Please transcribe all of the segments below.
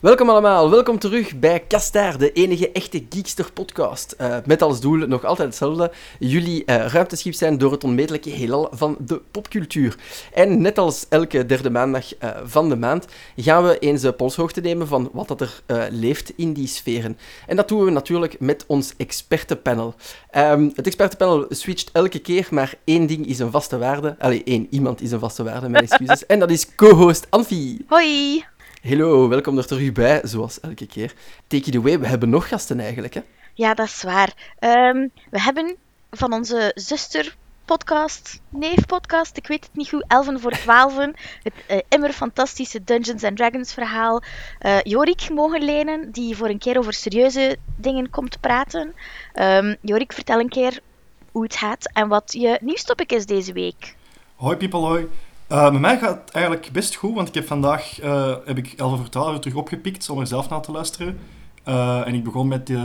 Welkom allemaal, welkom terug bij Kastaar, de enige echte Geekster podcast. Uh, met als doel nog altijd hetzelfde, jullie uh, ruimteschip zijn door het onmetelijke heelal van de popcultuur. En net als elke derde maandag uh, van de maand gaan we eens de polshoogte nemen van wat dat er leeft in die sferen. En dat doen we natuurlijk met ons expertenpanel. Um, het expertenpanel switcht elke keer, maar één ding is een vaste waarde. Allee, één iemand is een vaste waarde, mijn excuses. en dat is co-host Anfie. Hoi! Hallo, welkom er terug bij, zoals elke keer. Take it away, we hebben nog gasten eigenlijk, hè? Ja, dat is waar. Um, we hebben van onze zuster podcast, neef podcast, ik weet het niet goed, Elven voor Twaalfen, het uh, immer fantastische Dungeons and Dragons verhaal, uh, Jorik mogen lenen, die voor een keer over serieuze dingen komt praten. Um, Jorik, vertel een keer hoe het gaat en wat je nieuwstopic is deze week. Hoi people, hoi. Uh, met mij gaat het eigenlijk best goed, want ik heb vandaag uh, heb ik 11 voor 12 terug opgepikt om er zelf naar te luisteren. Uh, en ik begon met die,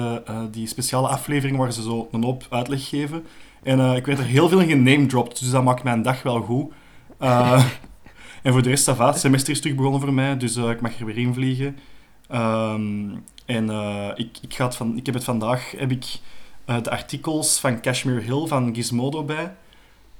die speciale aflevering waar ze zo een hoop uitleg geven. En ik werd er heel veel in genamedropt, dus dat maakt mijn dag wel goed. en voor de rest, het semester is terug begonnen voor mij, dus ik mag er weer in vliegen. Um, en ik, ik, ga het van, ik heb het vandaag, heb ik de artikels van Cashmere Hill van Gizmodo bij.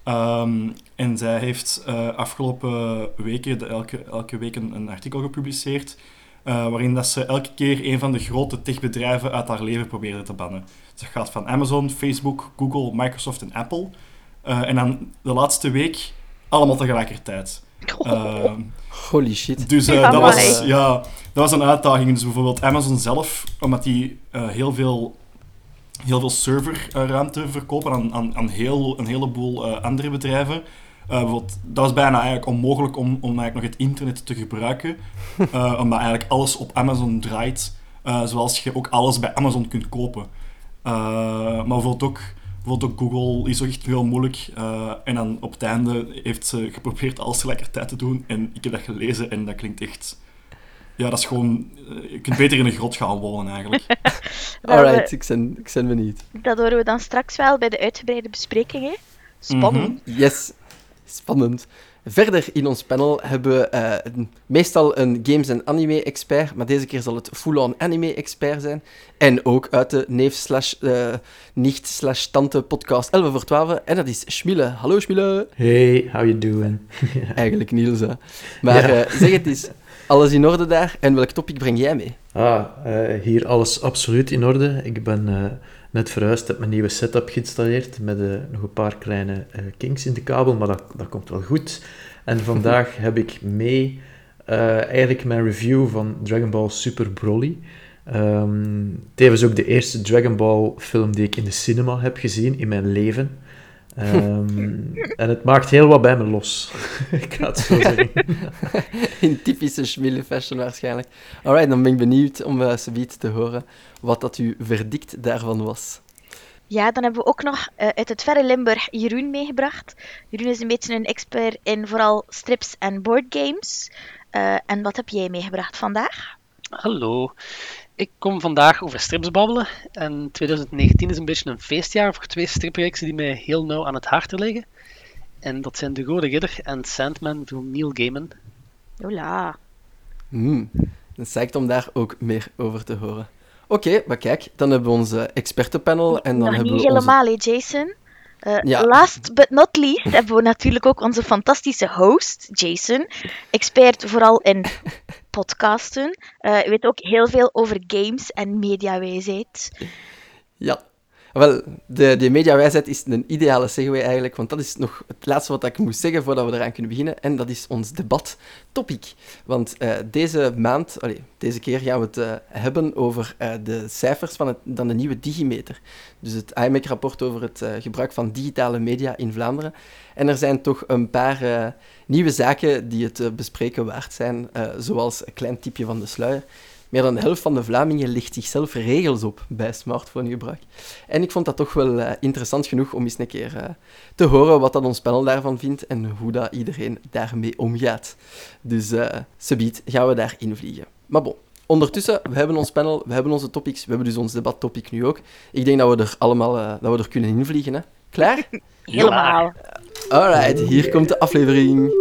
Um, en zij heeft uh, afgelopen weken, elke, elke week een, een artikel gepubliceerd, uh, waarin dat ze elke keer een van de grote techbedrijven uit haar leven probeerde te bannen. dat gaat van Amazon, Facebook, Google, Microsoft en Apple. Uh, en dan de laatste week allemaal tegelijkertijd. Oh. Holy shit. Dus dat, was, ja, dat was een uitdaging. Dus bijvoorbeeld Amazon zelf, omdat die heel veel heel veel serverruimte verkopen aan, aan, aan heel, een heleboel uh, andere bedrijven. Uh, dat was bijna eigenlijk onmogelijk om, om eigenlijk nog het internet te gebruiken, uh, omdat eigenlijk alles op Amazon draait, zoals je ook alles bij Amazon kunt kopen. maar bijvoorbeeld ook, bijvoorbeeld ook Google is ook echt heel moeilijk. en dan op het einde heeft ze geprobeerd alles tegelijkertijd te doen. En ik heb dat gelezen en dat klinkt echt ja, dat is gewoon... Eh, je kunt beter in een grot gaan wonen, eigenlijk. Alright, ik ben, ik ben benieuwd. Dat horen we dan straks wel bij de uitgebreide besprekingen. Spannend. Mhm. Yes, spannend. Verder in ons panel hebben we uh, meestal een games- en anime-expert, maar deze keer zal het full-on anime-expert zijn. En ook uit de neef slash uh, nicht slash tante podcast 11 voor 12. En dat is Schmille. Hallo Schmille. Hey, how you doing? Eigenlijk Niels, hè. Maar ja. uh, zeg het eens, alles in orde daar? En welk topic breng jij mee? Ah, uh, hier alles absoluut in orde. Ik ben uh, net verhuisd, heb mijn nieuwe setup geïnstalleerd met uh, nog een paar kleine kinks in de kabel, maar dat, dat komt wel goed. En vandaag heb ik mee eigenlijk mijn review van Dragon Ball Super Broly. Um, tevens ook de eerste Dragon Ball film die ik in de cinema heb gezien in mijn leven. Um, en het maakt heel wat bij me los. ik ga het zo zeggen. In typische Schmille fashion waarschijnlijk. Alright, dan ben ik benieuwd om uh, te horen wat dat uw verdict daarvan was. Ja, dan hebben we ook nog uh, uit het verre Limburg Jeroen meegebracht. Jeroen is een beetje een expert in vooral strips en boardgames. Uh, en wat heb jij meegebracht vandaag? Hallo. Ik kom vandaag over strips babbelen. En 2019 is een beetje een feestjaar voor twee stripreeksen die mij heel nauw aan het hart liggen. En dat zijn De Goede Ridder en Sandman van Neil Gaiman. Hola. Hmm, dan ik om daar ook meer over te horen. Oké, maar kijk, dan hebben we onze expertenpanel en dan Nog hebben niet we helemaal, onze... Jason. Uh, ja. Last but not least hebben we natuurlijk ook onze fantastische host, Jason. Expert vooral in podcasten. Uh, weet ook heel veel over games en mediawijsheid. Ja, wel, de, de mediawijsheid is een ideale segue eigenlijk, want dat is nog het laatste wat ik moest zeggen voordat we eraan kunnen beginnen, en dat is ons debattopic. Want uh, deze maand, deze keer gaan we het uh, hebben over uh, de cijfers van, het, de nieuwe Digimeter. Dus het IMEC-rapport over het gebruik van digitale media in Vlaanderen. En er zijn toch een paar nieuwe zaken die het bespreken waard zijn, zoals een klein tipje van de sluier. Meer dan de helft van de Vlamingen ligt zichzelf regels op bij smartphonegebruik. En ik vond dat toch wel uh, interessant genoeg om eens een keer uh, te horen wat dat ons panel daarvan vindt en hoe dat iedereen daarmee omgaat. Dus uh, subiet gaan we daarin vliegen. Maar bon, ondertussen, we hebben ons panel, we hebben onze topics, we hebben dus ons debattopic nu ook. Ik denk dat we er allemaal dat we er kunnen invliegen. Hè? Klaar? Helemaal. Alright, hier komt de aflevering.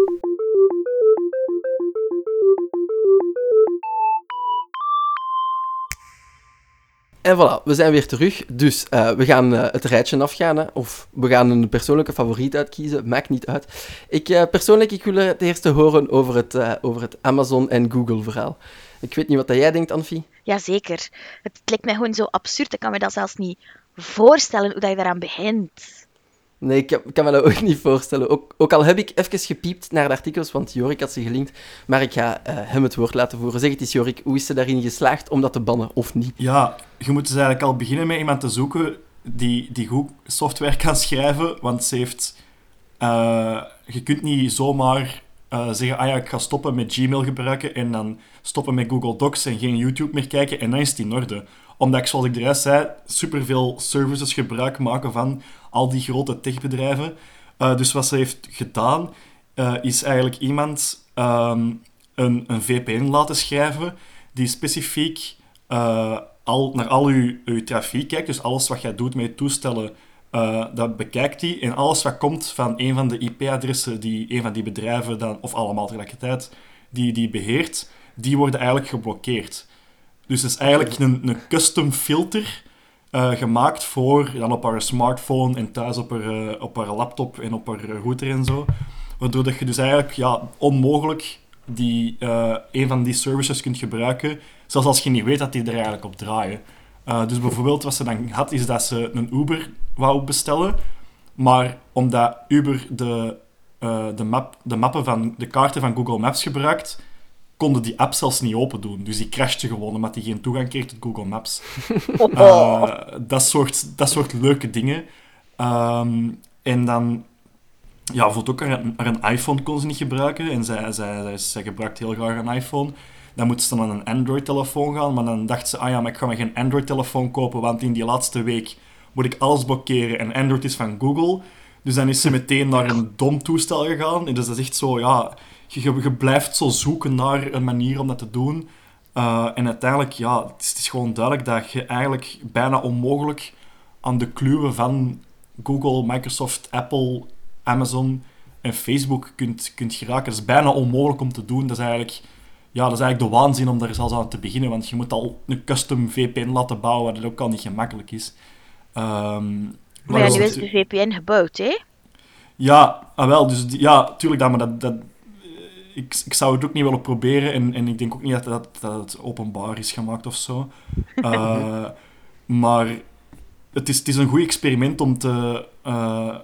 En voilà, we zijn weer terug. Dus uh, we gaan uh, het rijtje afgaan, hè. of we gaan een persoonlijke favoriet uitkiezen. Maakt niet uit. Ik, uh, persoonlijk, ik wil het eerste horen over het, over het Amazon en Google verhaal. Ik weet niet wat jij denkt, Anfie. Jazeker. Het lijkt mij gewoon zo absurd. Ik kan me dat zelfs niet voorstellen hoe dat je daaraan begint. Nee, ik kan, me dat ook niet voorstellen. Ook, ook, al heb ik even gepiept naar de artikels, want Jorik had ze gelinkt. Maar ik ga uh, hem het woord laten voeren. Zeg het eens, Jorik, hoe is ze daarin geslaagd om dat te bannen, of niet? Ja, je moet dus eigenlijk al beginnen met iemand te zoeken die, die goed software kan schrijven. Want ze heeft... Uh, je kunt niet zomaar uh, zeggen, ah ja, ik ga stoppen met Gmail gebruiken en dan stoppen met Google Docs en geen YouTube meer kijken en dan is het in orde omdat ik, zoals ik de rest zei, superveel services gebruik maken van al die grote techbedrijven. Uh, dus wat ze heeft gedaan, uh, is eigenlijk iemand um, een, een, VPN laten schrijven die specifiek al, naar al uw, uw trafiek kijkt. Dus alles wat jij doet met toestellen, dat bekijkt hij. En alles wat komt van een van de IP-adressen die een van die bedrijven dan, of allemaal tegelijkertijd, die, die beheert, die worden eigenlijk geblokkeerd. Dus het is eigenlijk een, een custom filter uh, gemaakt voor dan op haar smartphone en thuis op haar, uh, op haar laptop en op haar router en zo. Waardoor dat je dus eigenlijk ja, onmogelijk die, een van die services kunt gebruiken, zelfs als je niet weet dat die er eigenlijk op draaien. dus bijvoorbeeld wat ze dan had, is dat ze een Uber wou bestellen, maar omdat Uber de, de, map, de mappen van de kaarten van Google Maps gebruikt, konden die app zelfs niet open doen. Dus die crashte gewoon omdat hij geen toegang kreeg tot Google Maps. Uh, dat, soort, dat soort leuke dingen. Um, en dan... Ja, bijvoorbeeld ook haar, een iPhone kon ze niet gebruiken. En zij, zij, zij, zij gebruikt heel graag een iPhone. Dan moet ze dan aan een Android-telefoon gaan. Maar dan dacht ze, ah ja, maar ik ga maar geen Android-telefoon kopen, want in die laatste week moet ik alles blokkeren. En Android is van Google. Dus dan is ze meteen naar een dom toestel gegaan. En dus dat is echt zo, ja je, blijft zo zoeken naar een manier om dat te doen. Uh, en uiteindelijk, ja, het is, het gewoon duidelijk dat je eigenlijk bijna onmogelijk aan de kluwen van Google, Microsoft, Apple, Amazon en Facebook kunt, kunt geraken. Dat is bijna onmogelijk om te doen. Dat is eigenlijk, ja, dat is eigenlijk de waanzin om daar zelfs aan te beginnen, want je moet al een custom VPN laten bouwen, wat ook al niet gemakkelijk is. Um, maar ja, nu is de VPN gebouwd, hè? Ja, ah, wel, dus ja, tuurlijk, dat, maar dat, dat, ik, ik zou het ook niet willen proberen en, en ik denk ook niet dat, dat, dat het openbaar is gemaakt of zo. Uh, maar het is, het is een goed experiment om te... Uh,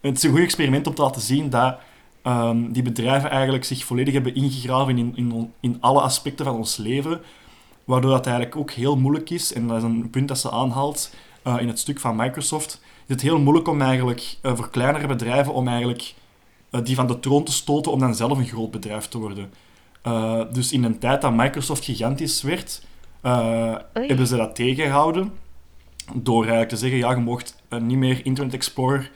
het is een goed experiment om te laten zien dat um, die bedrijven eigenlijk zich volledig hebben ingegraven in, in, in alle aspecten van ons leven. Waardoor dat eigenlijk ook heel moeilijk is, en dat is een punt dat ze aanhaalt uh, in het stuk van Microsoft, is het heel moeilijk om eigenlijk voor kleinere bedrijven om eigenlijk uh, die van de troon te stoten om dan zelf een groot bedrijf te worden. Dus in een tijd dat Microsoft gigantisch werd, hebben ze dat tegengehouden. Door eigenlijk te zeggen, ja, je mocht niet meer Internet Explorer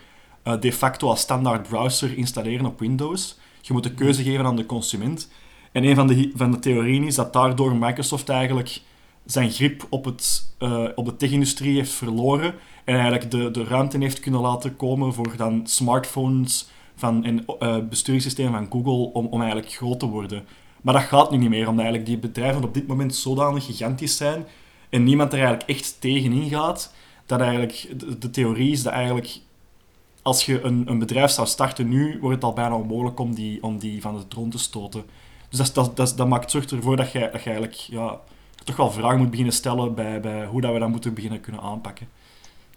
de facto als standaard browser installeren op Windows. Je moet de keuze geven aan de consument. En een van de, van de theorieën is dat daardoor Microsoft eigenlijk zijn grip op, het, op de tech-industrie heeft verloren en eigenlijk de, de ruimte heeft kunnen laten komen voor dan smartphones van een uh, van Google om, om eigenlijk groot te worden. Maar dat gaat nu niet meer, omdat eigenlijk die bedrijven op dit moment zodanig gigantisch zijn en niemand er eigenlijk echt tegenin gaat, dat eigenlijk de, theorie is dat eigenlijk als je een, een bedrijf zou starten nu, wordt het al bijna onmogelijk om die, om die van de troon te stoten. Dus dat, dat, dat, maakt zorg ervoor dat je, dat je eigenlijk ja, toch wel vragen moet beginnen stellen bij, bij hoe dat we dat moeten beginnen kunnen aanpakken.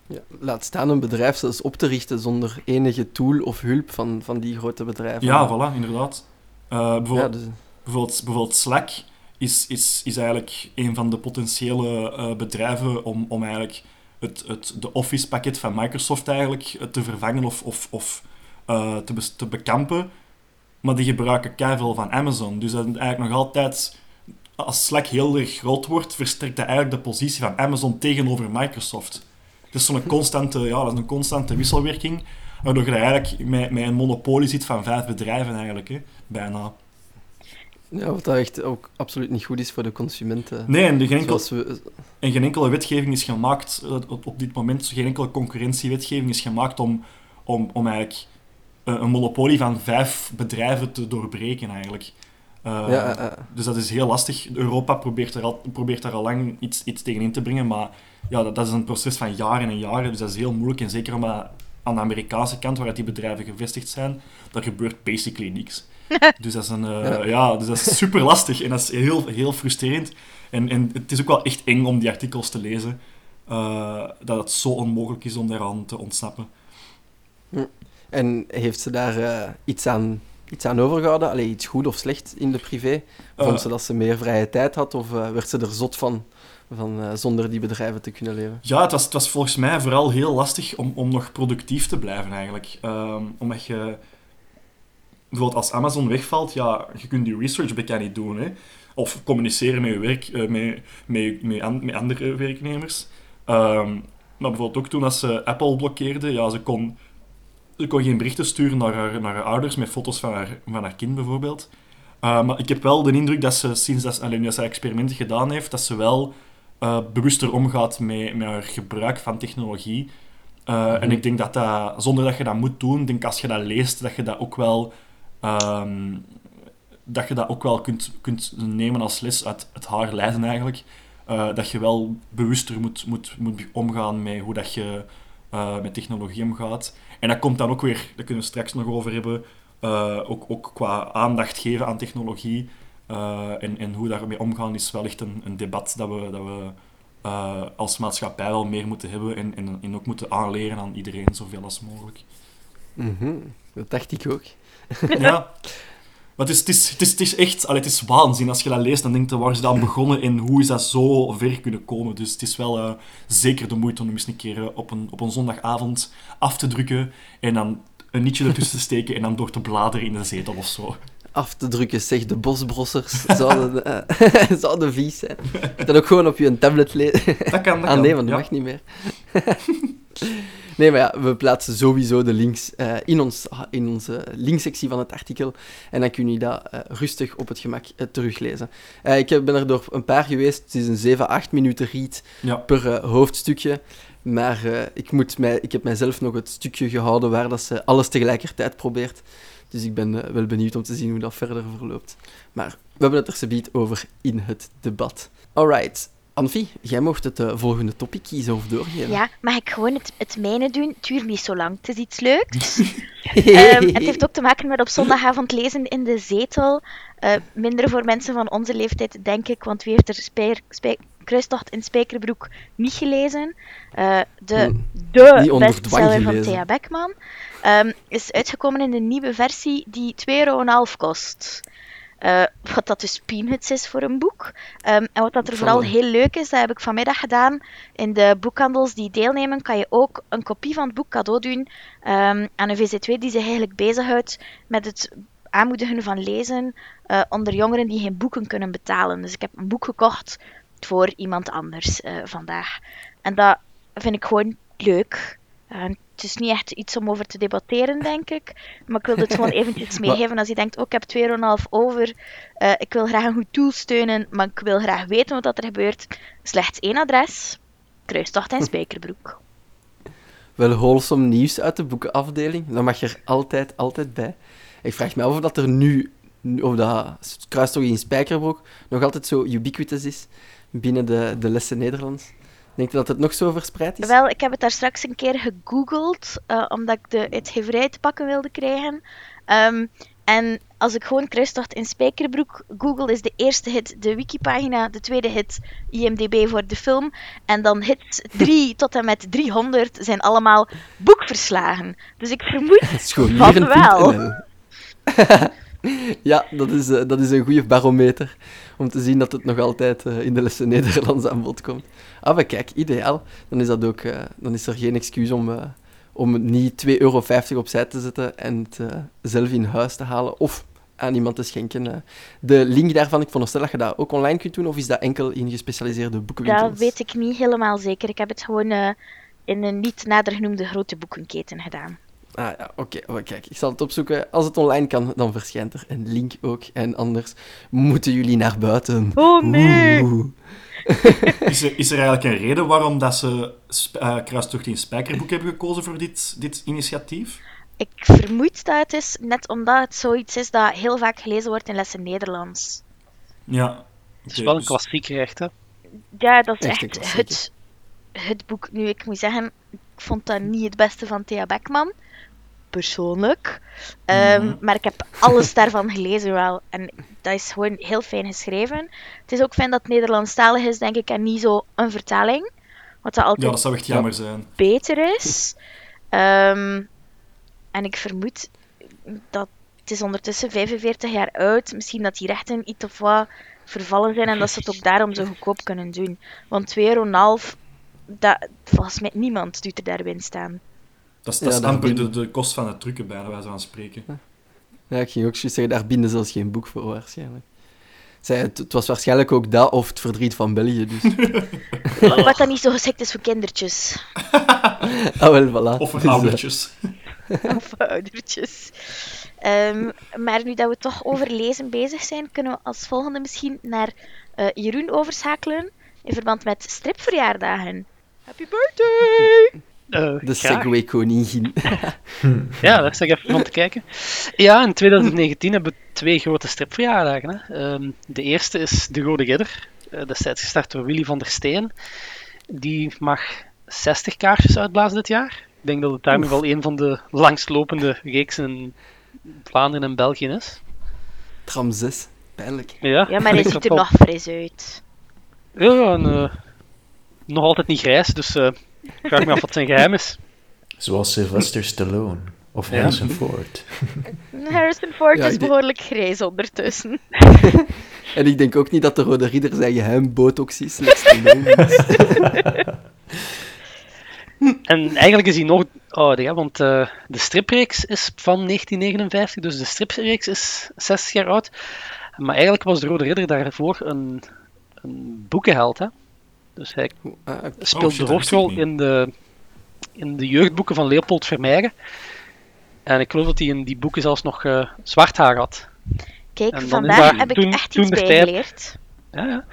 Ja, laat staan een bedrijf zelfs op te richten zonder enige tool of hulp van, van die grote bedrijven. Ja, voilà, inderdaad. Uh, bijvoorbeeld, dus... bijvoorbeeld, bijvoorbeeld, Slack is, is, is eigenlijk een van de potentiële uh, bedrijven om, om eigenlijk het, het, de Office-pakket van Microsoft eigenlijk te vervangen of, of, of uh, te, te bekampen. Maar die gebruiken keihard van Amazon. Dus dat is eigenlijk nog altijd... Als Slack heel erg groot wordt, versterkt dat eigenlijk de positie van Amazon tegenover Microsoft. Het is zo'n constante, ja, dat is een constante wisselwerking, waardoor je eigenlijk met, met een monopolie zit van vijf bedrijven eigenlijk, hè, bijna. Ja, wat dat echt ook absoluut niet goed is voor de consumenten. Nee, en, geen, enkel, we... en geen enkele wetgeving is gemaakt eh, op, op dit moment, geen enkele concurrentiewetgeving is gemaakt om, om, om eigenlijk een monopolie van vijf bedrijven te doorbreken eigenlijk. Uh, Ja, eh, eh. Dus dat is heel lastig. Europa probeert, er al, probeert daar al lang iets, iets tegen in te brengen, maar ja, dat, dat is een proces van jaren en jaren, dus dat is heel moeilijk. En zeker omdat aan de Amerikaanse kant, waar die bedrijven gevestigd zijn, daar gebeurt basically niks. dus dat is, een, eh, Ja. ja. dus dat is super lastig en dat is heel, heel frustrerend. En, en het is ook wel echt eng om die artikels te lezen, eh, dat het zo onmogelijk is om daaraan te ontsnappen. En heeft ze daar eh, iets, aan, iets aan overgehouden? Allee, iets goed of slecht in de privé? Vond Eh, ze dat ze meer vrije tijd had? Of eh, werd ze er zot van, van eh, zonder die bedrijven te kunnen leven? Ja, het was, het was volgens mij vooral heel lastig om, om nog productief te blijven eigenlijk. Ehm, omdat je... Bijvoorbeeld als Amazon wegvalt, ja, je kunt die research bekend niet doen. Hè? Of communiceren met je werk, met, met, met, an- met andere werknemers. Ehm, maar bijvoorbeeld ook toen als ze Apple blokkeerde, ja, ze kon, ze kon geen berichten sturen naar haar, naar haar ouders met foto's van haar, van haar kind bijvoorbeeld. Uh, maar ik heb wel de indruk dat ze sinds dat, alleen dat ze experimenten gedaan heeft, dat ze wel eh, bewuster omgaat met, met haar gebruik van technologie. Uh, En ik denk dat dat, zonder dat je dat moet doen, denk als je dat leest, dat je dat ook wel, ehm, dat je dat ook wel kunt, kunt nemen als les uit het haar lijden eigenlijk. Dat je wel bewuster moet, moet, moet omgaan met hoe dat je met technologie omgaat. En dat komt dan ook weer, daar kunnen we straks nog over hebben, uh, ook, ook qua aandacht geven aan technologie. Uh, en, en hoe daarmee omgaan is wel echt een, een debat dat we, dat we uh, als maatschappij wel meer moeten hebben en, en, en ook moeten aanleren aan iedereen zoveel als mogelijk. Mm -hmm. Dat dacht ik ook. ja. Maar het is, echt, allee, het is waanzin. Als je dat leest, dan denk je, waar is dat begonnen en hoe is dat zo ver kunnen komen? Dus het is wel uh, zeker de moeite om eens een keer uh, op, een, op een zondagavond af te drukken en dan een nietje ertussen te steken en dan door te bladeren in de zetel of zo. Af te drukken, zeg de bosbrossers. Zouden, uh, zouden vies zijn. Dat ook gewoon op je tablet lezen. Dat kan, dat ah, kan. nee, want dat ja. mag niet meer. nee, maar ja, we plaatsen sowieso de links uh, in, ons, in onze linksectie van het artikel. En dan kun je dat uh, rustig op het gemak uh, teruglezen. ik ben er door een paar geweest. Het is een 7, 8 minuten read ja. per hoofdstukje. Maar ik, moet mij, ik heb mijzelf nog het stukje gehouden waar dat ze alles tegelijkertijd probeert. Dus ik ben uh, wel benieuwd om te zien hoe dat verder verloopt. Maar we hebben het er zometeen over in het debat. Alright. Anfie, jij mocht het uh, volgende topic kiezen of doorgeven. Ja, mag ik gewoon het, het mijne doen? Het duurt niet zo lang. Het is iets leuks. um, het heeft ook te maken met op zondagavond lezen in de zetel. Uh, minder voor mensen van onze leeftijd, denk ik, want wie heeft er spijr, spij, Kruistocht in Spijkerbroek niet gelezen? Uh, de Hmm. de bestseller van Thea Beckman. Um, is uitgekomen in een nieuwe versie die 2,5 euro kost. Uh, wat dat dus peanuts is voor een boek. Um, en wat dat er vooral heel leuk is, dat heb ik vanmiddag gedaan. In de boekhandels die deelnemen, kan je ook een kopie van het boek cadeau doen um, aan een VZ2 die zich eigenlijk bezighoudt met het aanmoedigen van lezen uh, onder jongeren die geen boeken kunnen betalen. Dus ik heb een boek gekocht voor iemand anders uh, vandaag. En dat vind ik gewoon leuk. Uh, het is niet echt iets om over te debatteren, denk ik. Maar ik wil het gewoon eventjes meegeven als je denkt, oh, ik heb 2,5 over. Uh, ik wil graag een goed tool steunen, maar ik wil graag weten wat er gebeurt. Slechts één adres. Kruistocht en Spijkerbroek. Wel wholesome nieuws uit de boekenafdeling. Dat mag er altijd, altijd bij. Ik vraag me af of dat er nu, of dat Kruistocht in Spijkerbroek nog altijd zo ubiquitous is binnen de, de lessen Nederlands. Denk je dat het nog zo verspreid is? Wel, ik heb het daar straks een keer gegoogeld, uh, omdat ik de uitgeverij te pakken wilde krijgen. Um, en als ik gewoon Kruistocht in Spijkerbroek google, is de eerste hit de wikipagina, de tweede hit IMDb voor de film. En dan hits 3 tot en met 300 zijn allemaal boekverslagen. Dus ik vermoed van wel. ja, dat is, uh, dat is een goede barometer om te zien dat het nog altijd uh, in de lessen Nederlands aan bod komt. Ah, maar kijk, ideaal. Dan is, dat ook, uh, dan is er geen excuus om, uh, om niet 2,50 euro opzij te zetten en het uh, zelf in huis te halen of aan iemand te schenken. De link daarvan, ik veronderstel dat je dat ook online kunt doen, of is dat enkel in gespecialiseerde boekenwinkels? Dat weet ik niet helemaal zeker. Ik heb het gewoon in een niet nader genoemde grote boekenketen gedaan. Ah ja, oké. Okay. Oh, kijk, ik zal het opzoeken. Als het online kan, dan verschijnt er een link ook. En anders moeten jullie naar buiten. Oh nee! Is, er, is er eigenlijk een reden waarom dat ze uh, Kruistocht in Spijkerboek hebben gekozen voor dit, dit initiatief? ik vermoed dat het is net omdat het zoiets is dat heel vaak gelezen wordt in lessen Nederlands. Ja. Het is wel een dus- klassieker, echt. Hè? Ja, dat is Echt het, het boek. Nu, ik moet zeggen, ik vond dat niet het beste van Thea Beckman. Persoonlijk. Ehm, Mhm. Maar ik heb alles daarvan gelezen wel. En dat is gewoon heel fijn geschreven. Het is ook fijn dat het Nederlandstalig is, denk ik, en niet zo een vertaling. Wat dat altijd Ja, dat zou echt jammer zijn. beter is. Ehm, en ik vermoed dat het is ondertussen 45 jaar oud. Misschien dat die rechten iets of wat vervallen zijn en dat ze het ook daarom zo goedkoop kunnen doen. Want 2,5 euro, dat, volgens mij niemand doet er daar winst aan. Dat is, Ja, dat is daar amper de, binnen- de kost van het drukken, bij wijze van spreken. Ja, ik ging ook juist zeggen, daar binden zelfs geen boek voor waarschijnlijk. Zij, het, het was waarschijnlijk ook dat of het verdriet van België, dus... Wat dan niet zo geschikt is voor kindertjes ah, wel, voilà. Of voor Dus, eh, oudertjes. of oudertjes. Ehm, maar nu dat we toch over lezen bezig zijn, kunnen we als volgende misschien naar eh, Jeroen overschakelen in verband met stripverjaardagen. Happy birthday! Eh, de. Segway koningin. Ja, daar sta ik even van te kijken. Ja, in 2019 hebben we twee grote stripverjaardagen. Hè. Ehm, de eerste is De Rode Ridder, eh, destijds gestart door Willy van der Steen. Die mag 60 kaarsjes uitblazen dit jaar. Ik denk dat het daarmee wel een van de langstlopende reeksen in Vlaanderen en België is. Tram 6. Pijnlijk. Ja, Ja, maar hij ziet er nog fris uit. Ja, en, eh, nog altijd niet grijs, dus eh, ik vraag me af wat zijn geheim is. Zoals Sylvester Stallone of Ja. Harrison Ford. Harrison Ford Ja, is behoorlijk grijs ondertussen. En ik denk ook niet dat de Rode Ridder zijn geheim botox is. En eigenlijk is hij nog ouder, hè, want eh, de stripreeks is van 1959, dus de stripreeks is 60 jaar oud. Maar eigenlijk was de Rode Ridder daarvoor een, een boekenheld. Hè? Dus hij Ah, speelt Oh, de hoofdrol in de, in de jeugdboeken van Leopold Vermeijeren. En ik geloof dat hij in die boeken zelfs nog eh, zwart haar had. Kijk, vandaag daar heb ik echt iets bijgeleerd. Ja, ja.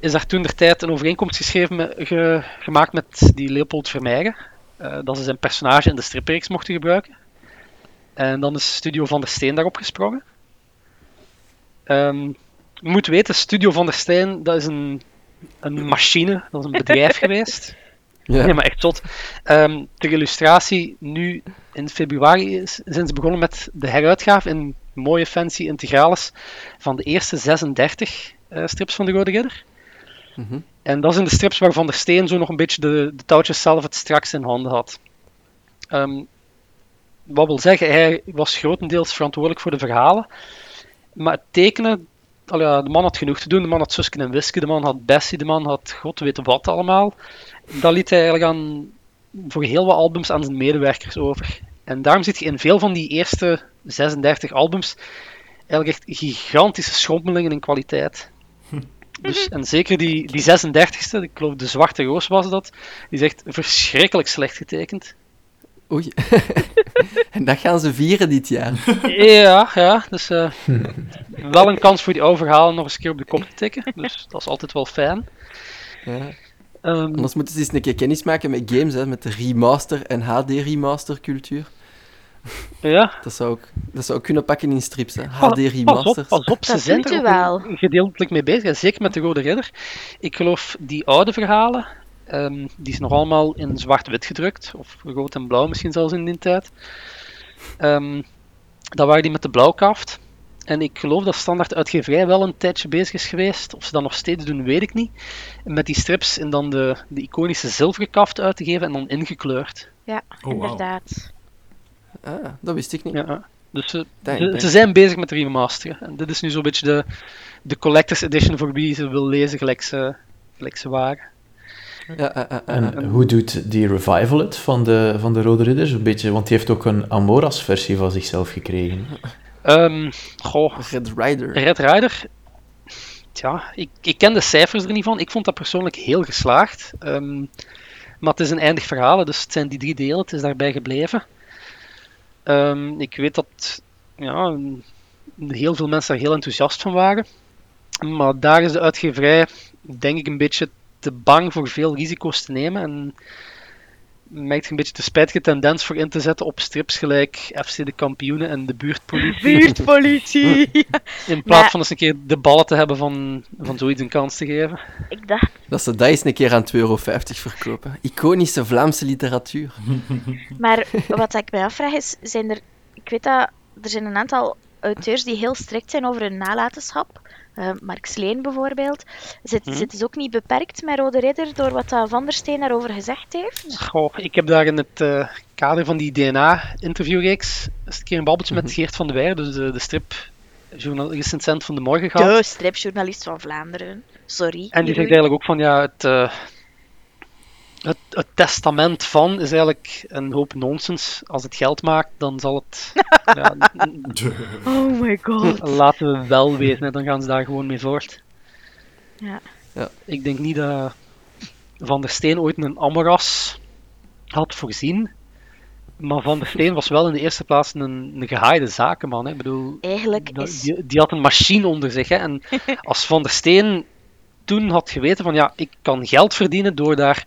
Is daar toen der tijd een overeenkomst geschreven met- ge- gemaakt met die Leopold Vermeijeren. eh, dat ze zijn personage in de stripreeks mochten gebruiken. En dan is Studio van der Steen daarop gesprongen. Ehm, je moet weten, Studio van der Steen, dat is een, een machine, dat is een bedrijf geweest. ja. Nee, maar echt zot. Ehm ter illustratie, nu in februari is- zijn ze begonnen met de heruitgave in mooie fancy integrales van de eerste 36 eh, strips van de Rode Ridder. Mhm. En dat zijn de strips waarvan de Steen zo nog een beetje de, de touwtjes zelf het straks in handen had. Ehm, wat wil zeggen, hij was grotendeels verantwoordelijk voor de verhalen. Maar het tekenen, al ja, de man had genoeg te doen. De man had Susken en Wiske, de man had Bessie, de man had god weet wat allemaal. Dat liet hij eigenlijk aan, voor heel wat albums aan zijn medewerkers over. En daarom zit je in veel van die eerste 36 albums eigenlijk echt gigantische schommelingen in kwaliteit. Dus, en zeker die, die 36e, ik geloof de Zwarte Roos was dat, die is echt verschrikkelijk slecht getekend. Oei. en dat gaan ze vieren dit jaar. Ja, ja, dus eh, wel een kans voor die oude verhalen nog eens een keer op de kop te tikken. Dus dat is altijd wel fijn. Ja. Ehm, Anders moeten ze eens een keer kennis maken met games, hè, met de remaster en HD-remaster cultuur. ja, Dat zou, ook, dat zou ook kunnen pakken in strips, hè. Pas- Pas op, pas op, ze zijn er wel. gedeeltelijk mee bezig. en Zeker met de Rode Ridder. Ik geloof die oude verhalen, ehm, die is nog allemaal in zwart-wit gedrukt. Of rood en blauw misschien zelfs in die tijd. Ehm dat waren die met de blauwkaft. En ik geloof dat Standaard Uitgeverij wel een tijdje bezig is geweest. Of ze dat nog steeds doen, weet ik niet. Met die strips en dan de, de iconische zilveren kaft uit te geven en dan ingekleurd. Ja, wauw. inderdaad. Ah, dat wist ik niet. Ja, dus ze, Dank, ze, dank. ze zijn bezig met remasteren. En dit is nu zo'n beetje de, de collector's edition voor wie ze wil lezen gelijk ze, gelijk ze waren. En hoe doet die revival het van de, van de Rode Ridders? Een beetje, want die heeft ook een Amoras-versie van zichzelf gekregen. Ehm goh, Red Rider. Red Rider. Tja, ik, ik ken de cijfers er niet van. Ik vond dat persoonlijk heel geslaagd. Ehm, maar het is een eindig verhaal, dus het zijn die drie delen. Het is daarbij gebleven. Ehm, ik weet dat ja, heel veel mensen daar heel enthousiast van waren. Maar daar is de uitgeverij, denk ik, een beetje te bang voor veel risico's te nemen. En merkt een beetje de spijtige tendens voor in te zetten op strips gelijk FC de kampioenen en de buurtpolitie. Buurtpolitie! In plaats Maar- van eens een keer de ballen te hebben van, van zoiets een kans te geven. ik dacht, Dat ze dat eens een keer aan 2,50 euro verkopen. Iconische Vlaamse literatuur. maar wat ik mij afvraag is, zijn er... Ik weet dat er zijn een aantal auteurs die heel strikt zijn over hun nalatenschap. Eh, Mark Sleen bijvoorbeeld. Zit, Mhm. zit dus ook niet beperkt met Rode Ridder door wat dat Van der Steen daarover gezegd heeft? Goh, ik heb daar in het eh, kader van die DNA-interviewreeks eens een keer een babbeltje met Geert van de Weijer, dus de, de striprecensent van de morgen gehad. De stripjournalist van Vlaanderen. Sorry. En die zegt eigenlijk ook van ja, het, eh, het, het testament van is eigenlijk een hoop nonsens. Als het geld maakt, dan zal het. ja, Oh my god. laten we wel weten, dan gaan ze daar gewoon mee voort. Ja. Ja. Ik denk niet dat Van der Steen ooit een Amoras had voorzien. Maar Van der Steen was wel in de eerste plaats een, een gehaaide zakenman. Hè. Ik bedoel, Eigenlijk dat- is... die, die had een machine onder zich. Hè. En als Van der Steen toen had geweten van ja, ik kan geld verdienen door daar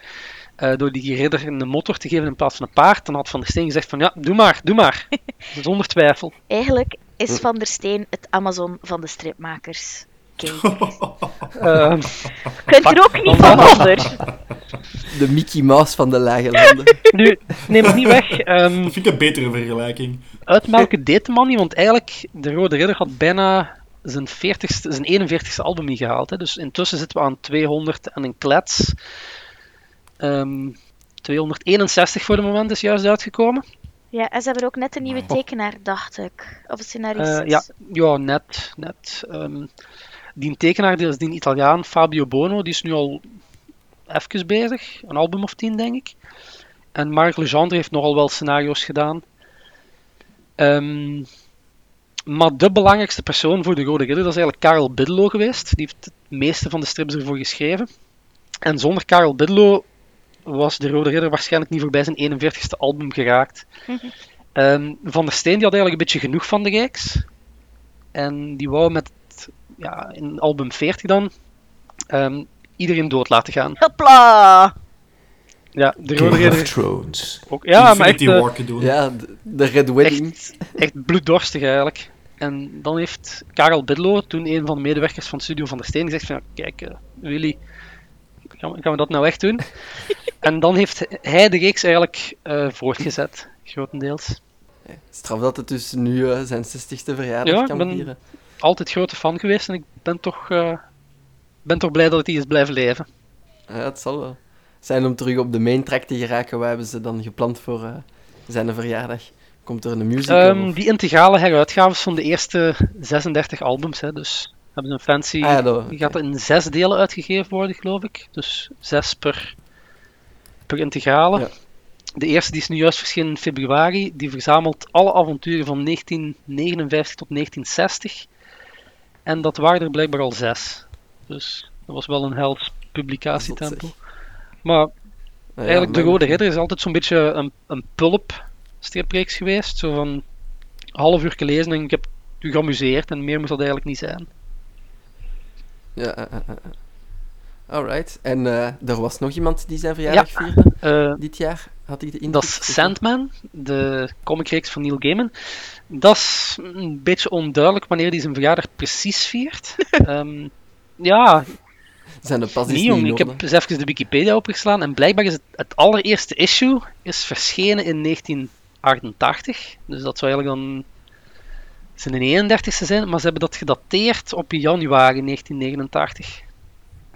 eh, door die ridder een motor te geven in plaats van een paard, dan had Van der Steen gezegd van ja, doe maar, doe maar. Zonder twijfel. Eigenlijk is Van der Steen het Amazon van de stripmakers. Kijk. Ehm, Kunt er ook niet van onder. De Mickey Mouse van de lage landen. nu, neem het niet weg. ehm, Dat vind ik een betere vergelijking. uitmelken deed de man niet, want eigenlijk, de Rode Ridder had bijna zijn, 40ste, zijn 41ste album niet gehaald. Hè. Dus intussen zitten we aan 200 en een klets. Ehm, 261 voor de moment is juist uitgekomen. Ja, en ze hebben ook net een nieuwe tekenaar, dacht ik. Of een scenarist. Eh, ja, ja, net. net. Ehm, die tekenaar, die is die Italiaan, Fabio Bono, die is nu al even bezig. Een album of tien, denk ik. En Marc Legendre heeft nogal wel scenario's gedaan. Ehm, maar de belangrijkste persoon voor de Rode Ridder, dat is eigenlijk Karel Biddelo geweest. Die heeft het meeste van de strips ervoor geschreven. En zonder Karel Biddelo was de Rode Ridder waarschijnlijk niet voorbij zijn 41ste album geraakt. Ehm, van der Steen die had eigenlijk een beetje genoeg van de reeks. En die wou met ja, in album 40 dan ehm, iedereen dood laten gaan. Hopla! Ja, de Rode Game of Ridder Thrones. ook. Ja, maar echt, Infinity eh, doen. Ja, de, de Red Wedding. echt, echt bloeddorstig eigenlijk. En dan heeft Karel Bidlo, toen een van de medewerkers van Studio van der Steen, gezegd van kijk, eh, Willy, gaan we, gaan we dat nou echt doen? en dan heeft hij de reeks eigenlijk eh, voortgezet, grotendeels. Straf dat het dus nu eh, zijn 60ste verjaardag Ja, ik kan ben- vieren. Altijd grote fan geweest en ik ben toch, eh, ben toch blij dat het hier is blijven leven. Ja, het zal wel zijn om terug op de main track te geraken. Wat hebben ze dan gepland voor zijn verjaardag? Komt er een musical? Of- die integrale heruitgaves van de eerste 36 albums, hè, dus hebben ze een fancy. Ah, ja, dat- Die gaat in zes delen uitgegeven worden, geloof ik. Dus zes per, per integrale. Ja. De eerste die is nu juist verschenen in februari. Die verzamelt alle avonturen van 1959 tot 1960. En dat waren er blijkbaar al zes. Dus dat was wel een hels publicatietempo. Maar ja, Eigenlijk, De Rode Ridder is altijd zo'n beetje een, een pulp stripreeks geweest. Zo van half uur lezen en ik heb u geamuseerd en meer moest dat eigenlijk niet zijn. Ja. Alright. En eh, er was nog iemand die zijn verjaardag Ja. vierde Eh, dit jaar? Had ik de indruk? dat is Sandman, de comicreeks van Neil Gaiman. Dat is een beetje onduidelijk wanneer hij zijn verjaardag precies viert. Ehm, ja, Zijn de pas niet jong. Ik heb eens even de Wikipedia opgeslaan en blijkbaar is het, het allereerste issue is verschenen in 1988. Dus dat zou eigenlijk dan zijn 31ste zijn, maar ze hebben dat gedateerd op januari 1989.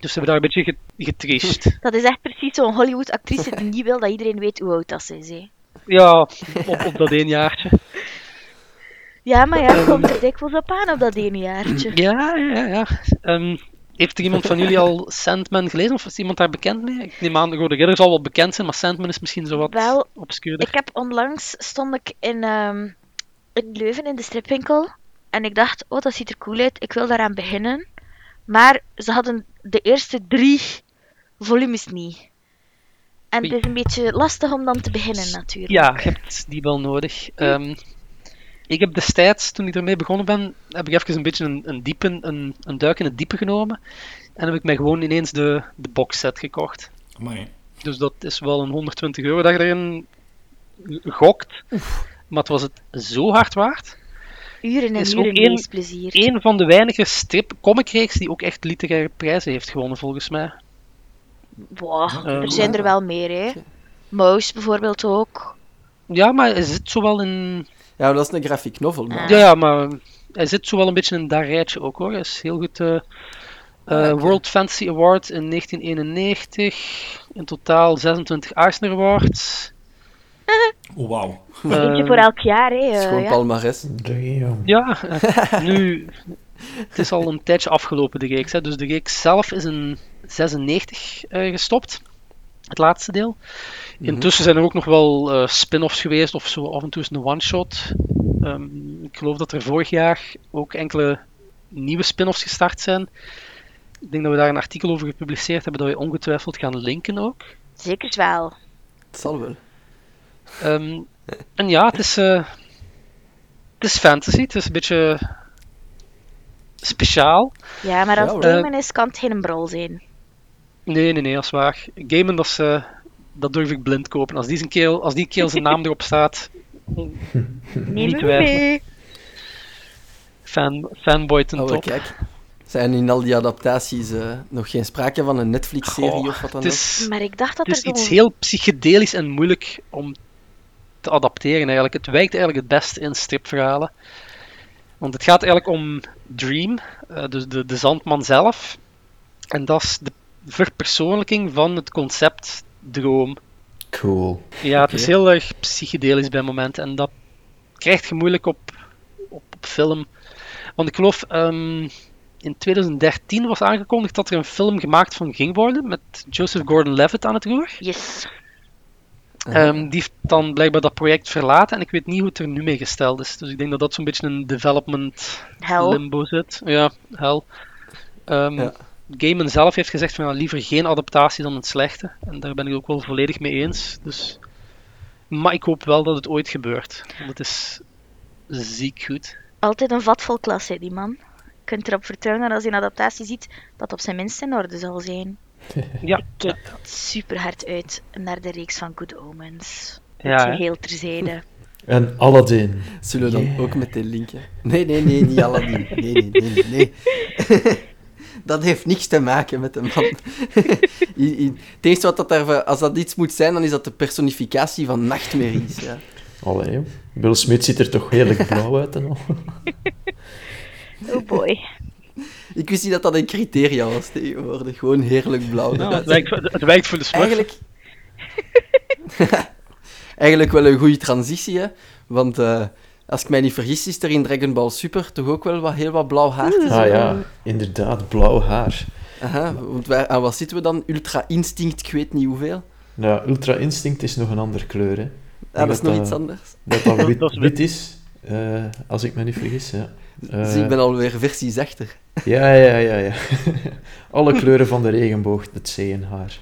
Dus ze hebben daar een beetje ge- getriest. Dat is echt precies zo'n Hollywood-actrice die niet wil dat iedereen weet hoe oud dat ze is. Hè. Ja, op, op dat één jaartje. Ja, maar ja, komt er dikwijls op aan op dat ene jaartje. Ja, ja, ja. Ehm, heeft er iemand van jullie al Sandman gelezen of is iemand daar bekend mee? Ik neem aan, de Rode Ridder zal wel bekend zijn, maar Sandman is misschien zo wat Wel, obscuurder. Ik heb onlangs stond ik in, ehm, in Leuven in de stripwinkel en ik dacht, oh dat ziet er cool uit, ik wil daaraan beginnen. Maar ze hadden de eerste drie volumes niet. En het is een beetje lastig om dan te beginnen natuurlijk. Ja, je hebt die wel nodig. Ehm, ik heb destijds, toen ik ermee begonnen ben, heb ik even een beetje een, een, diepe, een, een duik in het diepe genomen. En heb ik mij gewoon ineens de, de boxset gekocht. Amai. Dus dat is wel een 120 euro dat je erin gokt. Maar het was het zo hard waard. Uren en Is ook uren één- leesplezier. Een van de weinige strip comicreeks die ook echt literaire prijzen heeft gewonnen, volgens mij. Boah, er zijn er wel meer, hè. Mouse bijvoorbeeld ook. Ja, maar hij zit zowel in. Ja, maar dat is een graphic novel. Maar... Ja, ja, maar hij zit zowel een beetje in dat rijtje ook hoor. Hij is heel goed. eh, eh, Ah. World Fantasy Award in 1991. In totaal 26 Eisner Awards. Oh, wauw. Eentje Ehm, voor elk jaar, hè. Het is eh, gewoon ja. palmares. Damn. Ja, eh, nu. Het is al een tijdje afgelopen, de reeks. Hè. Dus de reeks zelf is in 96 eh, gestopt. Het laatste deel. Intussen zijn er ook nog wel eh, spin-offs geweest, of zo af en toe is een one-shot. Ehm, ik geloof dat er vorig jaar ook enkele nieuwe spin-offs gestart zijn. Ik denk dat we daar een artikel over gepubliceerd hebben, dat we ongetwijfeld gaan linken ook. Zeker wel. Het zal wel. Ehm, en ja, het is, eh, het is fantasy, het is een beetje speciaal. Ja, maar als Ja, gamen is, kan het geen brol zijn. Nee, nee, nee, dat is waar. Gamen, dat, is, eh, dat durf ik blind kopen. Als die, zijn keel, als die keel zijn naam erop staat, Neem Niet twijfelen. fan, fanboy ten Oh, top. kijk. Zijn in al die adaptaties eh, nog geen sprake van een Netflix-serie of wat dan het ook? is, Maar ik dacht dat het er is iets zo'n- heel psychedelisch en moeilijk om te adapteren eigenlijk. Het wijkt eigenlijk het best in stripverhalen. Want het gaat eigenlijk om Dream, eh, dus de, de zandman zelf. En dat is de verpersoonlijking van het concept droom. Cool. Ja, het is heel erg psychedelisch bij momenten en dat krijgt je moeilijk op, op, op film. Want ik geloof ehm, in 2013 was aangekondigd dat er een film gemaakt van ging worden met Joseph Gordon-Levitt aan het roer. Yes. Ehm, die heeft dan blijkbaar dat project verlaten en ik weet niet hoe het er nu mee gesteld is. Dus ik denk dat dat zo'n beetje een development limbo zit. Ja, hel. Ehm Ja. Gaiman zelf heeft gezegd van liever geen adaptatie dan een slechte. En daar ben ik ook wel volledig mee eens. Dus... Maar ik hoop wel dat het ooit gebeurt. Want het is ziek goed. Altijd een vat vol klas, hè, die man. Je kunt erop vertrouwen dat als hij een adaptatie ziet, dat het op zijn minst in orde zal zijn. Ja, Kijk super hard uit naar de reeks van Good Omens. ja hè. Geheel terzijde. En Aladdin. Zullen we dan ook meteen linken? Nee, nee, nee, niet Aladdin. Nee, nee, nee, nee. dat heeft niks te maken met de man. Het eerste wat dat daar, als dat iets moet zijn, dan is dat de personificatie van nachtmerries. Ja. Allee. Will Smith ziet er toch heerlijk blauw uit en al. Oh boy. Ik wist niet dat dat een criteria was tegenwoordig. Gewoon heerlijk blauw. Ja, het, wijkt, het wijkt voor de smurf. Eigenlijk... Eigenlijk wel een goede transitie, hè. Want eh, als ik mij niet vergis, is er in Dragon Ball Super toch ook wel wat, heel wat blauw haar te zien. Ah ja, inderdaad, blauw haar. Aha, want wij, aan wat zitten we dan? Ultra Instinct, ik weet niet hoeveel. Ja, Ultra Instinct is nog een andere kleur, hè. Ah, dat is dat nog dat- iets anders. Dat dat wit, wit is, eh, als ik me niet vergis, ja. dus Eh, ik ben alweer versies achter. Ja, ja, ja, ja. Alle kleuren van de regenboog, het zeeënhaar.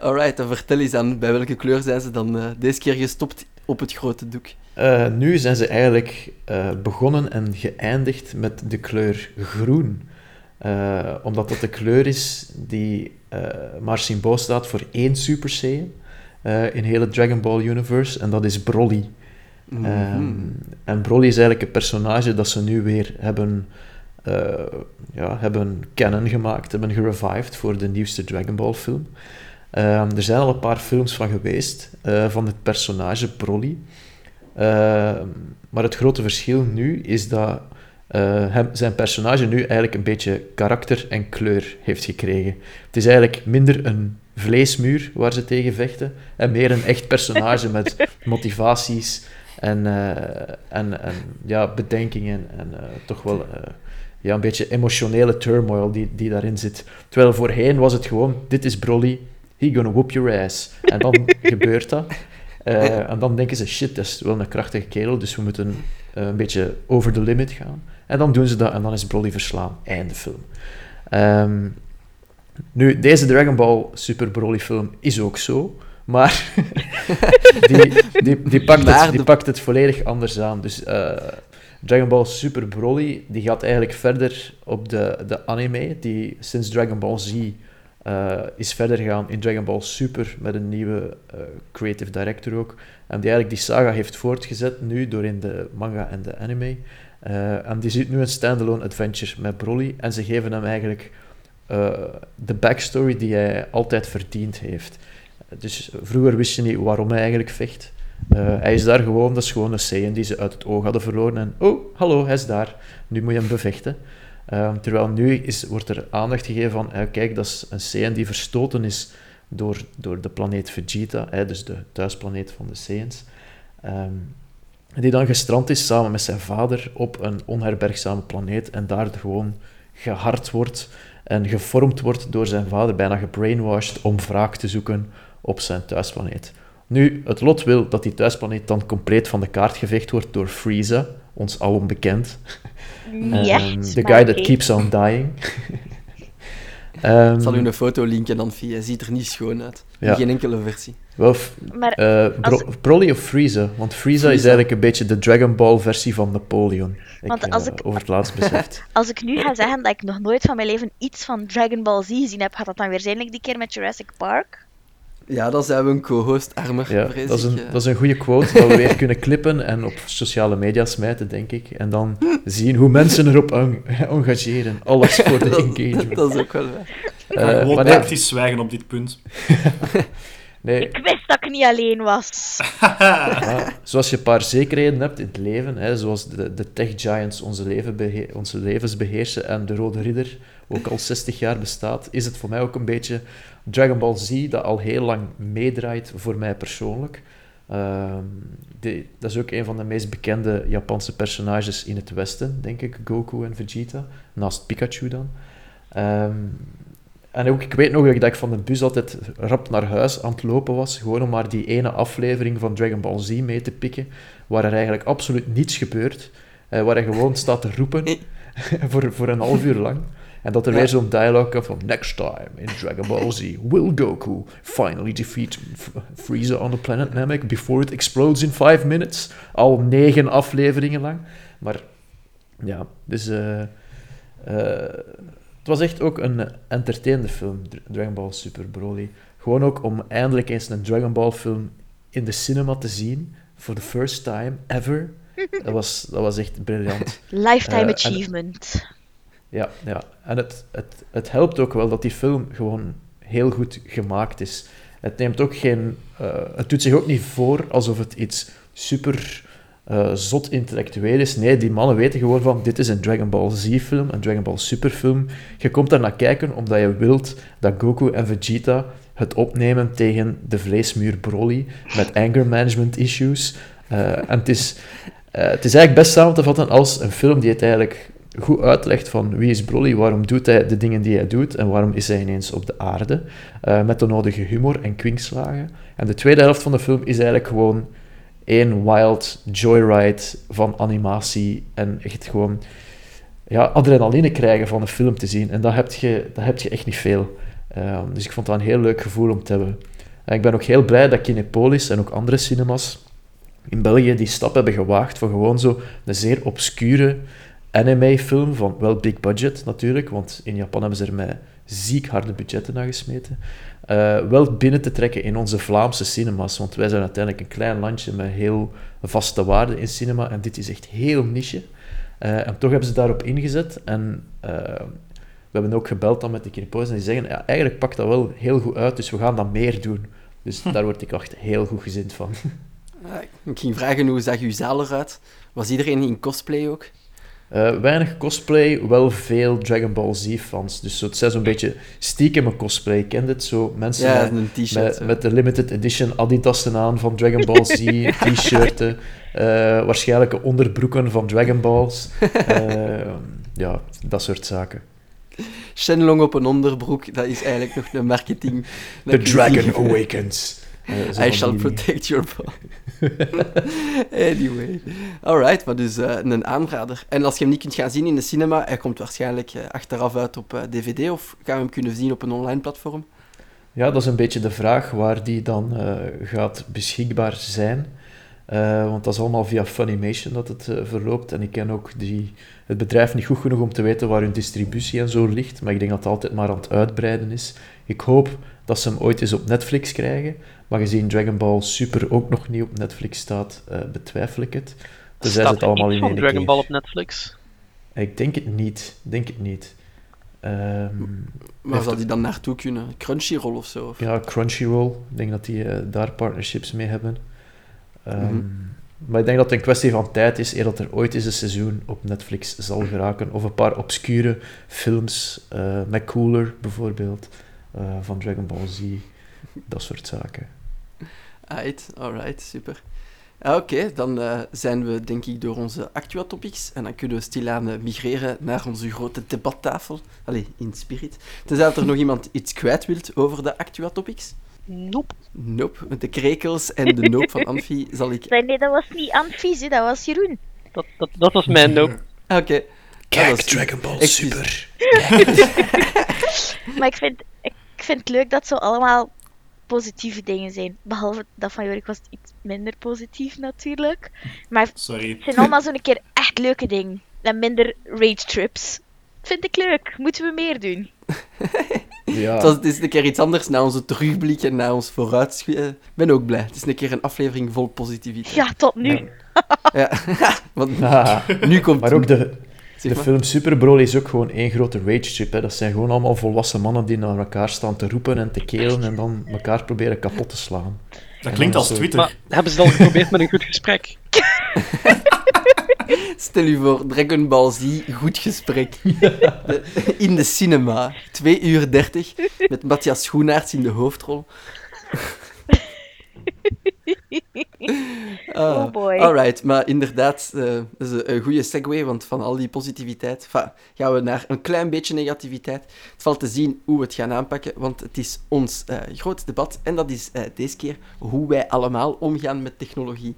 Alright, dan vertel eens aan, bij welke kleur zijn ze dan eh, deze keer gestopt op het grote doek? Eh, nu zijn ze eigenlijk eh, begonnen en geëindigd met de kleur groen. Eh, omdat dat de kleur is die eh, maar symbool staat voor één Super Saiyan eh, in hele Dragon Ball Universe, en dat is Broly. Mhm. Ehm, en Broly is eigenlijk een personage dat ze nu weer hebben, eh, ja, hebben canon gemaakt, hebben gerevived voor de nieuwste Dragon Ball film. Ehm, er zijn al een paar films van geweest, eh, van het personage Broly. Ehm, maar het grote verschil nu is dat eh, hem, zijn personage nu eigenlijk een beetje karakter en kleur heeft gekregen. Het is eigenlijk minder een vleesmuur waar ze tegen vechten en meer een echt personage met motivaties en, eh, en, en ja, bedenkingen en eh, toch wel eh, ja, een beetje emotionele turmoil die, die daarin zit. Terwijl voorheen was het gewoon, dit is Broly, he gonna whoop your ass. En dan gebeurt dat. En dan denken ze, shit, dat is wel een krachtige kerel, dus we moeten een beetje over the limit gaan. En dan doen ze dat en dan is Broly verslaan. Einde film. Ehm, nu, deze Dragon Ball Super Broly film is ook zo, maar die, die, die, pakt het, die pakt het volledig anders aan. Dus eh, Dragon Ball Super Broly die gaat eigenlijk verder op de, de anime die sinds Dragon Ball Z eh, is verder gegaan in Dragon Ball Super met een nieuwe eh, creative director ook. En die eigenlijk die saga heeft voortgezet nu door in de manga en de anime. En die ziet nu een standalone adventure met Broly. En ze geven hem eigenlijk de backstory die hij altijd verdiend heeft. Dus vroeger wist je niet waarom hij eigenlijk vecht. hij is daar gewoon, dat is gewoon een Saiyan die ze uit het oog hadden verloren. En oh, hallo, hij is daar. Nu moet je hem bevechten. Ehm, terwijl nu is, wordt er aandacht gegeven van, uh, kijk, dat is een Saiyan die verstoten is door, door de planeet Vegeta, dus de thuisplaneet van de Saiyans. Ehm, die dan gestrand is samen met zijn vader op een onherbergzame planeet en daar gewoon gehard wordt en gevormd wordt door zijn vader, bijna gebrainwashed, om wraak te zoeken op zijn thuisplaneet. Nu, het lot wil dat die thuisplaneet dan compleet van de kaart geveegd wordt door Frieza, ons alom bekend. Um, the guy that keeps on dying. um, Ik zal u een foto linken dan via. Hij ziet er niet schoon uit. Ja. Geen enkele versie. Wel, maar uh, Bro Broly of Frieza? Want Frieza, is eigenlijk een beetje de Dragon Ball versie van Napoleon. Want ik, als uh, ik... over het laatst beseft. als ik nu ga zeggen dat ik nog nooit van mijn leven iets van Dragon Ball Z gezien heb, gaat dat dan weer zijn die keer met Jurassic Park? Ja, dan zijn we een co-host armer, ja, dat is, een, dat is een goede quote dat we weer kunnen klippen en op sociale media smijten, denk ik. En dan zien hoe mensen erop engageren. Alles voor de engagement. dat is ook wel waar. Uh, gewoon praktisch zwijgen op dit punt. nee. Ik wist dat ik niet alleen was. ja, zoals je een paar zekerheden hebt in het leven, hè, zoals de, de tech giants onze, leven onze levens beheersen en de Rode Ridder ook al 60 jaar bestaat, is het voor mij ook een beetje Dragon Ball Z, dat al heel lang meedraait voor mij persoonlijk. Ehm, die, dat is ook een van de meest bekende Japanse personages in het Westen, denk ik, Goku en Vegeta, naast Pikachu dan. Ehm, en ook, ik weet nog dat ik van de bus altijd rap naar huis aan het lopen was, gewoon om maar die ene aflevering van Dragon Ball Z mee te pikken, waar er eigenlijk absoluut niets gebeurt, uh, waar hij gewoon staat te roepen voor, voor een half uur lang. En dat er weer zo'n dialogue komt van Next time in Dragon Ball Z, will Goku finally defeat Frieza on the planet Namek before it explodes in five minutes? Al negen afleveringen lang. Maar ja, dus... Uh, het was echt ook een entertainende film, Dragon Ball Super Broly. Gewoon ook om eindelijk eens een Dragon Ball film in de cinema te zien. For the first time ever. Dat was, dat was echt briljant. Lifetime uh, achievement. Ja, ja. en het, het, het helpt ook wel dat die film gewoon heel goed gemaakt is. Het neemt ook geen... Uh, het doet zich ook niet voor alsof het iets super uh, zot intellectueel is. Nee, die mannen weten gewoon van, dit is een Dragon Ball Z-film, een Dragon Ball Super-film. Je komt daar naar kijken omdat je wilt dat Goku en Vegeta het opnemen tegen de vleesmuur Broly met anger management issues. Uh, en het is, het is eigenlijk best samen te vatten als een film die het eigenlijk goed uitlegt van wie is Broly, waarom doet hij de dingen die hij doet en waarom is hij ineens op de aarde, uh, met de nodige humor en kwinkslagen. En de tweede helft van de film is eigenlijk gewoon één wild joyride van animatie en echt gewoon ja, adrenaline krijgen van een film te zien. En dat heb je, dat heb je echt niet veel. Uh, dus ik vond dat een heel leuk gevoel om te hebben. En ik ben ook heel blij dat Kinepolis en ook andere cinemas in België die stap hebben gewaagd voor gewoon zo een zeer obscure anime-film van wel big budget natuurlijk, want in Japan hebben ze er met ziek harde budgetten naar gesmeten. Uh, wel binnen te trekken in onze Vlaamse cinemas, want wij zijn uiteindelijk een klein landje met heel vaste waarden in cinema en dit is echt heel niche. Uh, en toch hebben ze daarop ingezet en uh, we hebben ook gebeld dan met de Kinipo's en die zeggen, ja, eigenlijk pakt dat wel heel goed uit, dus we gaan dat meer doen. Dus daar word ik echt heel goed gezind van. ik ging vragen, hoe zag uw zaal eruit? Was iedereen in cosplay ook? Uh, weinig cosplay, wel veel Dragon Ball Z-fans. Dus zo, het zijn zo'n beetje stiekem cosplay. Ik ken dit zo? Mensen ja, met, met, met, de limited edition Adidas'en aan van Dragon Ball Z, t-shirten, uh, waarschijnlijk onderbroeken van Dragon Balls. Uh, ja, dat soort zaken. Shenlong op een onderbroek, dat is eigenlijk nog de marketing. The Dragon Awakens. Uh, I shall protect your ball. anyway. Alright, maar dus uh, een aanrader. En als je hem niet kunt gaan zien in de cinema, hij komt waarschijnlijk uh, achteraf uit op DVD of gaan we hem kunnen zien op een online platform? Ja, dat is een beetje de vraag waar die dan gaat beschikbaar zijn. Eh, want dat is allemaal via Funimation dat het eh, verloopt. En ik ken ook die, het bedrijf niet goed genoeg om te weten waar hun distributie en zo ligt. Maar ik denk dat het altijd maar aan het uitbreiden is. Ik hoop dat ze hem ooit eens op Netflix krijgen. Maar gezien Dragon Ball Super ook nog niet op Netflix staat, eh, betwijfel ik het. Ze Staat het er allemaal in van één Dragon keer. Ball op Netflix? Ik denk het niet. Ik Denk het niet. Ehm, Waar Heeft zou die dan naartoe kunnen? Crunchyroll of zo? Of? ja, Crunchyroll. Ik denk dat die eh, daar partnerships mee hebben. Ehm, Mhm. Maar ik denk dat het een kwestie van tijd is eer dat er ooit eens een seizoen op Netflix zal geraken. Of een paar obscure films, eh met Cooler bijvoorbeeld, eh, van Dragon Ball Z, dat soort zaken. Aight, alright, super. Oké, dan eh, zijn we denk ik door onze Actua-topics en dan kunnen we stilaan eh, migreren naar onze grote debattafel. Allee, in spirit. Tenzij dat er nog iemand iets kwijt wilt over de Actua-topics. Nope. Nope, met de krekels en de noop van Amfi zal ik... Nee, nee, dat was niet Anfies, hè, dat was Jeroen. Dat, dat, dat was mijn. Ah, Oké. Is- Dragon Ball Excuus. Maar ik vind, ik vind het leuk dat zo allemaal positieve dingen zijn. Behalve dat van Jorik was het iets minder positief natuurlijk. Maar Sorry. het zijn allemaal zo'n keer echt leuke dingen. En minder rage trips. Vind ik leuk. Moeten we meer doen. Ja, Het, was, het is een keer iets anders na onze terugblik en na ons vooruitschiet. Ik ben ook blij. Het is een keer een aflevering vol positiviteit. Ja, tot nu. Ja. Want Ah, nu komt... maar ook de, Zeg de film Super Broly is ook gewoon één grote rage trip. Hè. Dat zijn gewoon allemaal volwassen mannen die naar elkaar staan te roepen en te kelen en dan elkaar proberen kapot te slaan. Dat klinkt als zo- Twitter. Maar hebben ze het al geprobeerd met een goed gesprek? Stel u voor, Dragon Ball Z, goed gesprek. De- in de cinema. 2 uur 30, met Matthias Schoenaerts in de hoofdrol. Ah, Oh boy. Alright, maar inderdaad, eh, dat is een, een goede segue, want van al die positiviteit gaan we naar een klein beetje negativiteit. Het valt te zien hoe we het gaan aanpakken, want het is ons eh groot debat en dat is eh, deze keer hoe wij allemaal omgaan met technologie.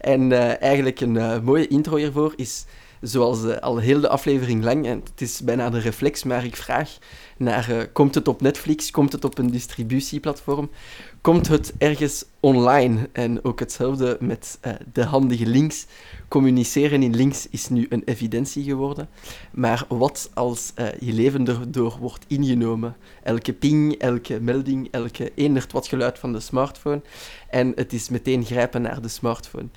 En eh, eigenlijk een eh, mooie intro hiervoor is, zoals eh, al heel de aflevering lang, en het is bijna de reflex, maar ik vraag naar, eh, komt het op Netflix, komt het op een distributieplatform, komt het ergens online? En ook hetzelfde met eh, de handige links. Communiceren in links is nu een evidentie geworden. Maar wat als eh, je leven erdoor wordt ingenomen? Elke ping, elke melding, elke eenderd wat geluid van de smartphone. En het is meteen grijpen naar de smartphone.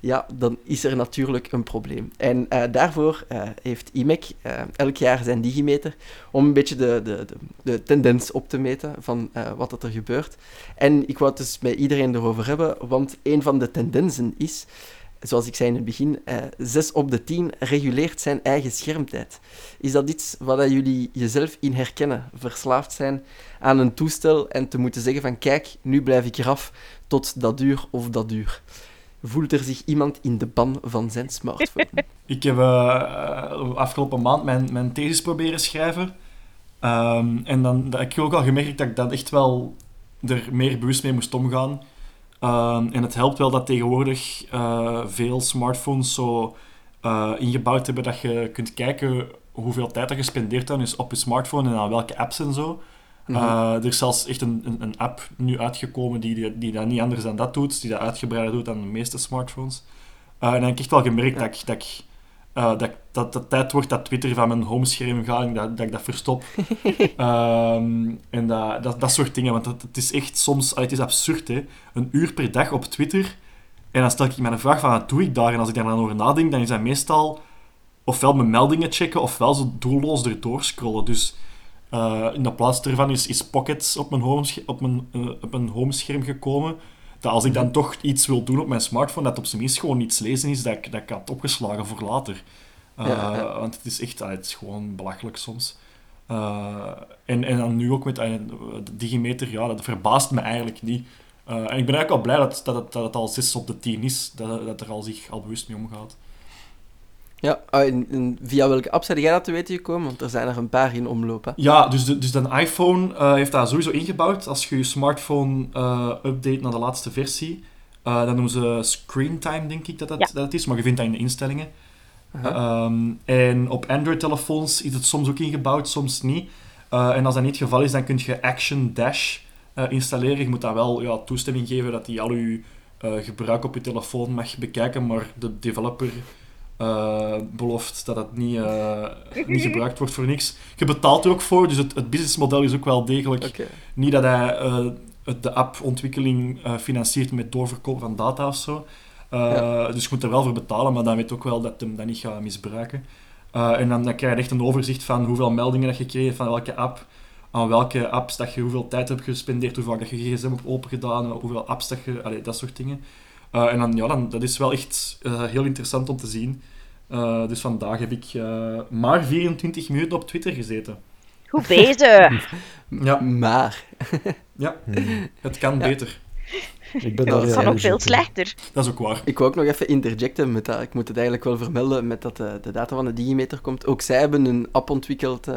Ja, dan is er natuurlijk een probleem. En eh, daarvoor heeft IMEC elk jaar zijn digimeter om een beetje de, de, de, de tendens op te meten van wat er gebeurt. En ik wou het dus met iedereen erover hebben, want een van de tendensen is, zoals ik zei in het begin, eh 6 op de 10 reguleert zijn eigen schermtijd. Is dat iets waar jullie jezelf in herkennen? Verslaafd zijn aan een toestel en te moeten zeggen van kijk, nu blijf ik eraf tot dat uur of dat uur. Voelt er zich iemand in de ban van zijn smartphone? Ik heb eh, afgelopen maand mijn, mijn thesis proberen schrijven. Ehm, en dan dat, ik heb ook al gemerkt dat ik dat echt wel er meer bewust mee moest omgaan. Ehm, en het helpt wel dat tegenwoordig eh, veel smartphones zo eh, ingebouwd hebben dat je kunt kijken hoeveel tijd dat je spendeert aan je, op je smartphone en aan welke apps en zo. Mhm. Eh, er is zelfs echt een, een, een app nu uitgekomen die, die, die dat niet anders dan dat doet, die dat uitgebreider doet dan de meeste smartphones. En dan heb ik echt wel gemerkt Ja. dat ik, dat, ik, eh, dat, dat het tijd wordt dat Twitter van mijn homescherm gaat en dat, dat ik dat verstop. Ehm, en dat, dat, dat soort dingen, want het, het is echt soms, het is absurd hè, een uur per dag op Twitter. En dan stel ik me de vraag van, wat doe ik daar? En als ik daar dan over nadenk, dan is dat meestal ofwel mijn meldingen checken, ofwel zo doelloos erdoor scrollen. Dus eh, in de plaats daarvan is, is Pockets op mijn, op, mijn, eh, op mijn homescherm gekomen. Dat als ik dan toch iets wil doen op mijn smartphone, dat op zijn minst gewoon iets lezen is dat ik, dat ik had opgeslagen voor later. Eh, Ja, ja. Want het is echt ah, het is gewoon belachelijk soms. Eh, en, en dan nu ook met eh, de Digimeter, ja, dat verbaast me eigenlijk niet. En ik ben eigenlijk al blij dat, dat, het, dat het al 6 op de 10 is, dat, dat er al zich al bewust mee omgaat. Ja, ah, en, en via welke app zijn jij dat te weten gekomen? Want er zijn er een paar in omloop. hè. Ja, dus de, dus de iPhone eh, heeft dat sowieso ingebouwd. Als je je smartphone eh, update naar de laatste versie, eh, dan doen ze screen time, denk ik dat dat, Ja. dat het is. Maar je vindt dat in de instellingen. Ehm, en op Android-telefoons is het soms ook ingebouwd, soms niet. Eh, en als dat niet het geval is, dan kun je Action Dash eh, installeren. Je moet dan wel ja, toestemming geven dat hij al je, eh, gebruik op je telefoon mag bekijken, maar de developer eh, belooft dat het niet, eh, niet gebruikt wordt voor niks. Je betaalt er ook voor, dus het, het businessmodel is ook wel degelijk niet dat hij eh, het- de appontwikkeling financiert met doorverkoop van data of zo. Ja. Dus je moet er wel voor betalen, maar dan weet ook wel dat hem dat niet gaat misbruiken. En dan, dan krijg je echt een overzicht van hoeveel meldingen dat je kreeg van welke app, aan welke apps dat je hoeveel tijd hebt gespendeerd, hoe vaak dat je gsm hebt opengedaan, hoeveel apps dat je... allee, dat soort dingen. Eh, en dan, ja, dan, dat is wel echt eh, heel interessant om te zien. Eh, dus vandaag heb ik eh, maar 24 minuten op Twitter gezeten. Goed bezig. Ja, Maar, ja Hmm. het kan Ja. beter. Ik ben Ja, daar dat kan nog erg veel slechter. Dat is ook waar. ik wou ook nog even interjecten met dat. Ik moet het eigenlijk wel vermelden met dat de data van de Digimeter komt. Ook zij hebben een app ontwikkeld eh,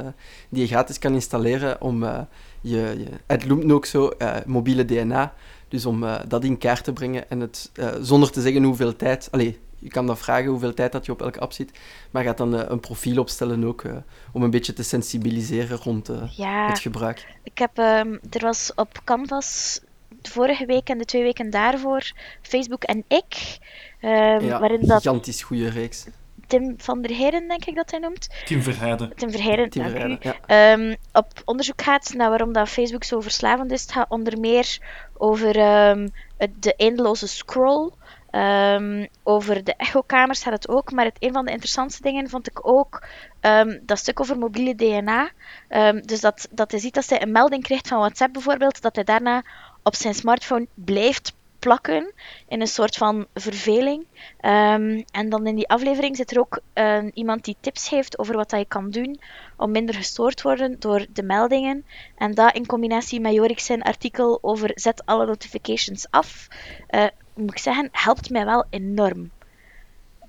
die je gratis kan installeren om eh, je, je... Het noemt ook zo mobiele DNA. Dus om eh, dat in kaart te brengen en het eh, zonder te zeggen hoeveel tijd... Allee, je kan dan vragen hoeveel tijd dat je op elke app zit, maar gaat dan eh, een profiel opstellen ook om een beetje te sensibiliseren rond Ja, het gebruik. ik heb, ehm, er was op Canvas de vorige week en de twee weken daarvoor Facebook en ik, ehm, Ja, waarin dat gigantisch goede reeks. Tim van der Heijden, denk ik dat hij noemt, Tim Verheijden. Tim Verheijden, Tim dank u, Verheijden, ja. ehm, op onderzoek gaat naar waarom dat Facebook zo verslavend is. Het gaat onder meer over ehm, het- de eindeloze scroll. Ehm, over de echokamers gaat het ook. Maar het, een van de interessantste dingen vond ik ook ehm, dat stuk over mobiele DNA. Ehm, dus dat, dat hij ziet dat hij een melding krijgt van WhatsApp bijvoorbeeld, dat hij daarna op zijn smartphone blijft plakken in een soort van verveling. Ehm, en dan in die aflevering zit er ook eh, iemand die tips geeft over wat dat je kan doen om minder gestoord te worden door de meldingen. En dat in combinatie met Jorik zijn artikel over zet alle notifications af, eh, moet ik zeggen, helpt mij wel enorm.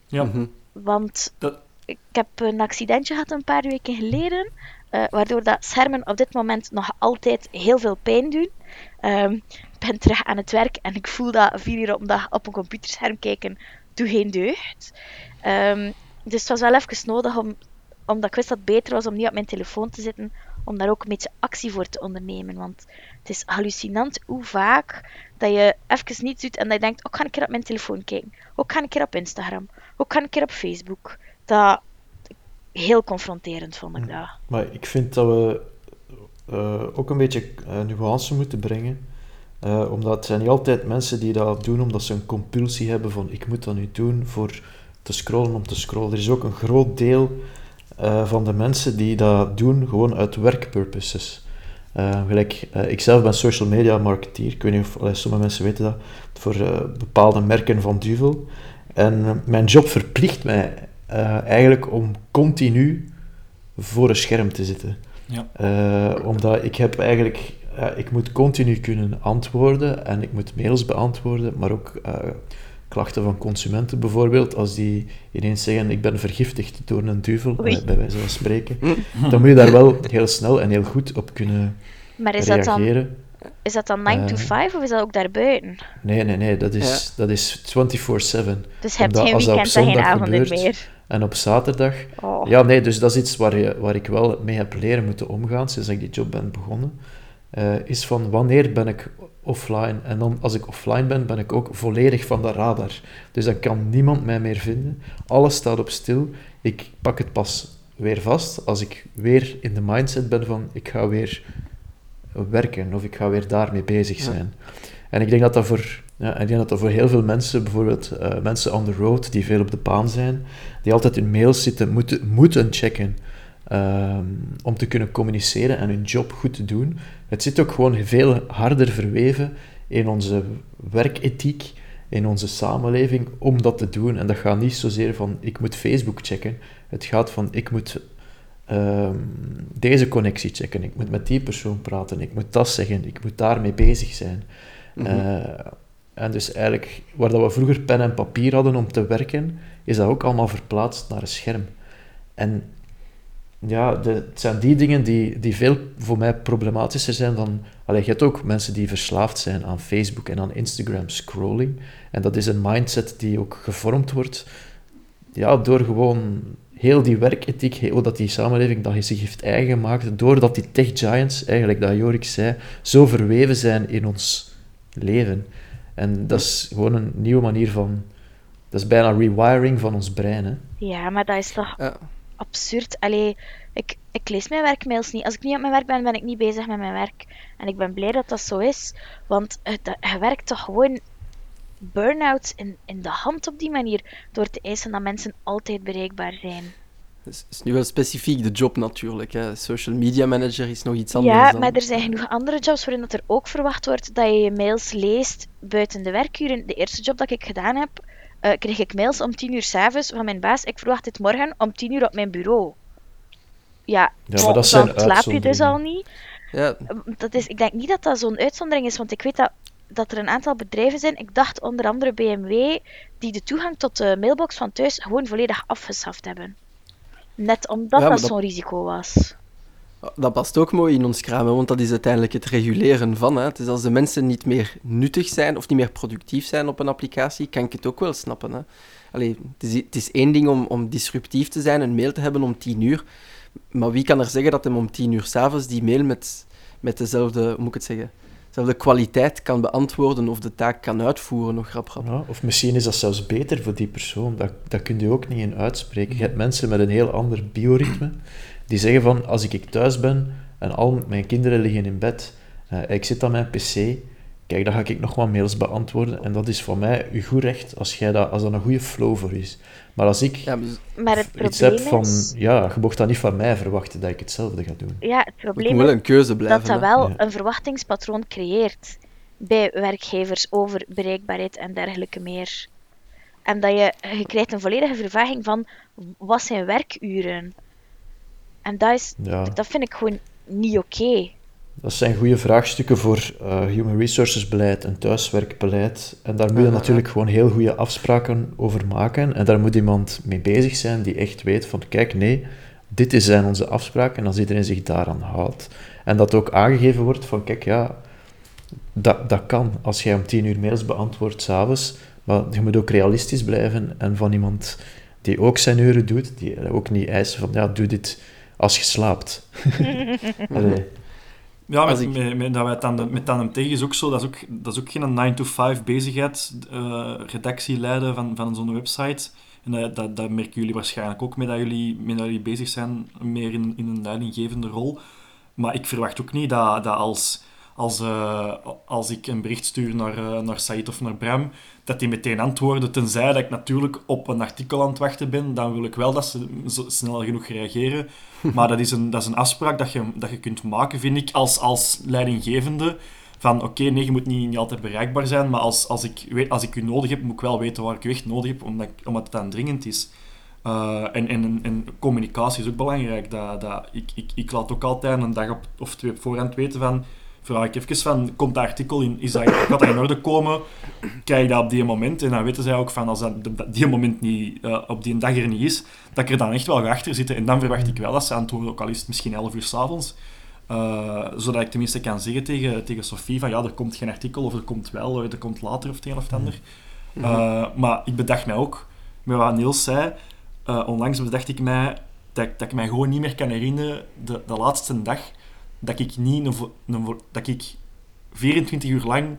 Ja. Mhm. Want Dat- ik heb een accidentje gehad een paar weken geleden, eh, waardoor dat schermen op dit moment nog altijd heel veel pijn doen. Ehm, ben terug aan het werk en ik voel dat vier uur op een dag op een computerscherm kijken doet geen deugd. Ehm, dus het was wel even nodig om, omdat ik wist dat het beter was om niet op mijn telefoon te zitten, om daar ook een beetje actie voor te ondernemen. Want het is hallucinant hoe vaak dat je even niets doet en dat je denkt, ook ga een keer op mijn telefoon kijken. Ook ga een keer op Instagram. Ook ga een keer op Facebook. Dat heel confronterend vond ik dat. Maar ik vind dat we eh, ook een beetje eh, nuance moeten brengen. Eh, omdat het zijn niet altijd mensen die dat doen omdat ze een compulsie hebben van ik moet dat nu doen voor te scrollen om te scrollen. Er is ook een groot deel eh, van de mensen die dat doen gewoon uit werkpurposes. Eh gelijk, eh, ik zelf ben social media marketeer. Ik weet niet of allee, sommige mensen weten dat. Voor bepaalde merken van Duvel. En mijn job verplicht mij eigenlijk om continu voor een scherm te zitten. Ja. Omdat ik heb eigenlijk... ja, ik moet continu kunnen antwoorden en ik moet mails beantwoorden, maar ook eh, klachten van consumenten bijvoorbeeld. Als die ineens zeggen, ik ben vergiftigd door een duvel, Oei. eh, bij wijze van spreken, dan moet je daar wel heel snel en heel goed op kunnen Maar is dat dan, reageren. is dat dan 9 to Eh. 5 of is dat ook daarbuiten? Nee, nee, nee, dat is, dat is 24-7. Dus je hebt geen weekends en geen avonden meer. En op zaterdag Oh. Ja, nee, dus dat is iets waar, je, waar ik wel mee heb leren moeten omgaan sinds ik die job ben begonnen. Eh, is van wanneer ben ik offline? En dan als ik offline ben, ben ik ook volledig van de radar. Dus dan kan niemand mij meer vinden. Alles staat op stil. Ik pak het pas weer vast als ik weer in de mindset ben van ik ga weer werken of ik ga weer daarmee bezig Ja. zijn. En ik denk dat dat voor, ja, ik denk dat dat voor heel veel mensen, bijvoorbeeld eh, mensen on the road die veel op de baan zijn, die altijd hun mails zitten, moeten, moeten checken ehm, om te kunnen communiceren en hun job goed te doen. Het zit ook gewoon veel harder verweven in onze werkethiek, in onze samenleving, om dat te doen. En dat gaat niet zozeer van, ik moet Facebook checken. Het gaat van, ik moet ehm, deze connectie checken, ik moet met die persoon praten, ik moet dat zeggen, ik moet daarmee bezig zijn. Mhm. Eh, en dus eigenlijk, waar dat we vroeger pen en papier hadden om te werken, is dat ook allemaal verplaatst naar een scherm. En ja, de, het zijn die dingen die, die veel voor mij problematischer zijn dan... Allee, je hebt ook mensen die verslaafd zijn aan Facebook en aan Instagram scrolling. En dat is een mindset die ook gevormd wordt ja, door gewoon heel die werkethiek, heel dat die samenleving dat hij zich heeft eigen gemaakt, doordat die tech giants, eigenlijk dat Jorik zei, zo verweven zijn in ons leven. En dat is gewoon een nieuwe manier van... Dat is bijna rewiring van ons brein, hè. Ja, maar dat is toch Ja. Absurd. Allee, ik, ik lees mijn werkmails niet. Als ik niet op mijn werk ben, ben ik niet bezig met mijn werk. En ik ben blij dat dat zo is. Want het, je werkt toch gewoon burn-outs in, in de hand op die manier. Door te eisen dat mensen altijd bereikbaar zijn. Het is, is nu wel specifiek de job natuurlijk. Hè. Social media manager is nog iets anders. Ja, dan- maar er zijn genoeg andere jobs waarin dat er ook verwacht wordt dat je je mails leest buiten de werkuren. De eerste job dat ik gedaan heb, eh, kreeg ik mails om tien uur s'avonds van mijn baas. Ik verwacht dit morgen om tien uur op mijn bureau. Ja, maar bon, dat zijn slaap je dus al niet. Ja, Dat is, ik denk niet dat dat zo'n uitzondering is, want ik weet dat, dat er een aantal bedrijven zijn, ik dacht onder andere BMW, die de toegang tot de mailbox van thuis gewoon volledig afgeschaft hebben. Net omdat Ja, maar dat, dat- zo'n risico was. Dat past ook mooi in ons kraam, want dat is uiteindelijk het reguleren van. Hè. Is als de mensen niet meer nuttig zijn of niet meer productief zijn op een applicatie, kan ik het ook wel snappen. Hè. Allee, het, is, het is één ding om, om disruptief te zijn, een mail te hebben om tien uur, maar wie kan er zeggen dat hem om tien uur s'avonds die mail met, met dezelfde, hoe moet ik het zeggen, dezelfde kwaliteit kan beantwoorden of de taak kan uitvoeren, nog grap. Ja, of misschien is dat zelfs beter voor die persoon. Dat, dat kun je ook niet in uitspreken. Je hebt mensen met een heel ander bioritme die zeggen van, als ik thuis ben en al mijn kinderen liggen in bed, eh, ik zit aan mijn pc, kijk, dan ga ik nog wat mails beantwoorden. En dat is voor mij uw goed recht als, jij dat, als dat een goede flow voor is. Maar als ik Ja, Maar het iets heb probleem van, is... ja, je mocht dat niet van mij verwachten dat ik hetzelfde ga doen. Ja, het probleem moet wel is een keuze blijven. dat dat hè. wel Ja. een verwachtingspatroon creëert bij werkgevers over bereikbaarheid en dergelijke meer. En dat je, je krijgt een volledige vervaging van wat zijn werkuren. En dat, is, Ja. dat vind ik gewoon niet oké. Dat zijn goede vraagstukken voor eh, human resources beleid en thuiswerkbeleid. En daar moet je natuurlijk gewoon heel goede afspraken over maken. En daar moet iemand mee bezig zijn die echt weet van, kijk, nee, dit zijn onze afspraken en als iedereen zich daaraan houdt. En dat ook aangegeven wordt van, kijk, ja, dat, dat kan. Als jij om tien uur mails beantwoordt s'avonds, maar je moet ook realistisch blijven en van iemand die ook zijn uren doet, die ook niet eisen van, ja, doe dit als je slaapt. Allee. Ja, met, ik- met, met, dat wij met tegen is ook zo. Dat is ook, dat is ook geen 9-to-5 bezigheid, eh, redactie leiden van, van zo'n website. En dat, dat, dat merken jullie waarschijnlijk ook mee dat jullie, mee dat jullie bezig zijn, meer in, in een leidinggevende rol. Maar ik verwacht ook niet dat, dat als, als, eh, als ik een bericht stuur naar, eh, naar Said of naar Bram, dat die meteen antwoorden. Tenzij dat ik natuurlijk op een artikel aan het wachten ben, dan wil ik wel dat ze snel genoeg reageren. Maar dat is een, dat is een afspraak dat je, dat je kunt maken, vind ik, als, als leidinggevende. Van oké, nee, je moet niet, niet altijd bereikbaar zijn, maar als, als, ik weet, als ik u nodig heb, moet ik wel weten waar ik u echt nodig heb, omdat, omdat het dan dringend is. Eh, en, en, en communicatie is ook belangrijk. Dat, dat, ik, ik, ik laat ook altijd een dag op, of twee op voorhand weten van... Vraag ik even van, komt dat artikel in? Is dat, gaat dat in orde komen? Krijg ik dat op die moment? En dan weten zij ook van, als dat op die moment niet, eh, op die dag er niet is, dat ik er dan echt wel ga achter zitten. En dan verwacht ik wel dat ze antwoorden, ook al is het misschien 11 uur s'avonds. Uh, zodat ik tenminste kan zeggen tegen, tegen Sophie van ja, er komt geen artikel of er komt wel, er komt later of het een of het ander. Uh, maar ik bedacht mij ook, met wat Niels zei, onlangs bedacht ik mij dat, dat ik mij gewoon niet meer kan herinneren de, de laatste dag dat ik niet een, een, dat ik 24 uur lang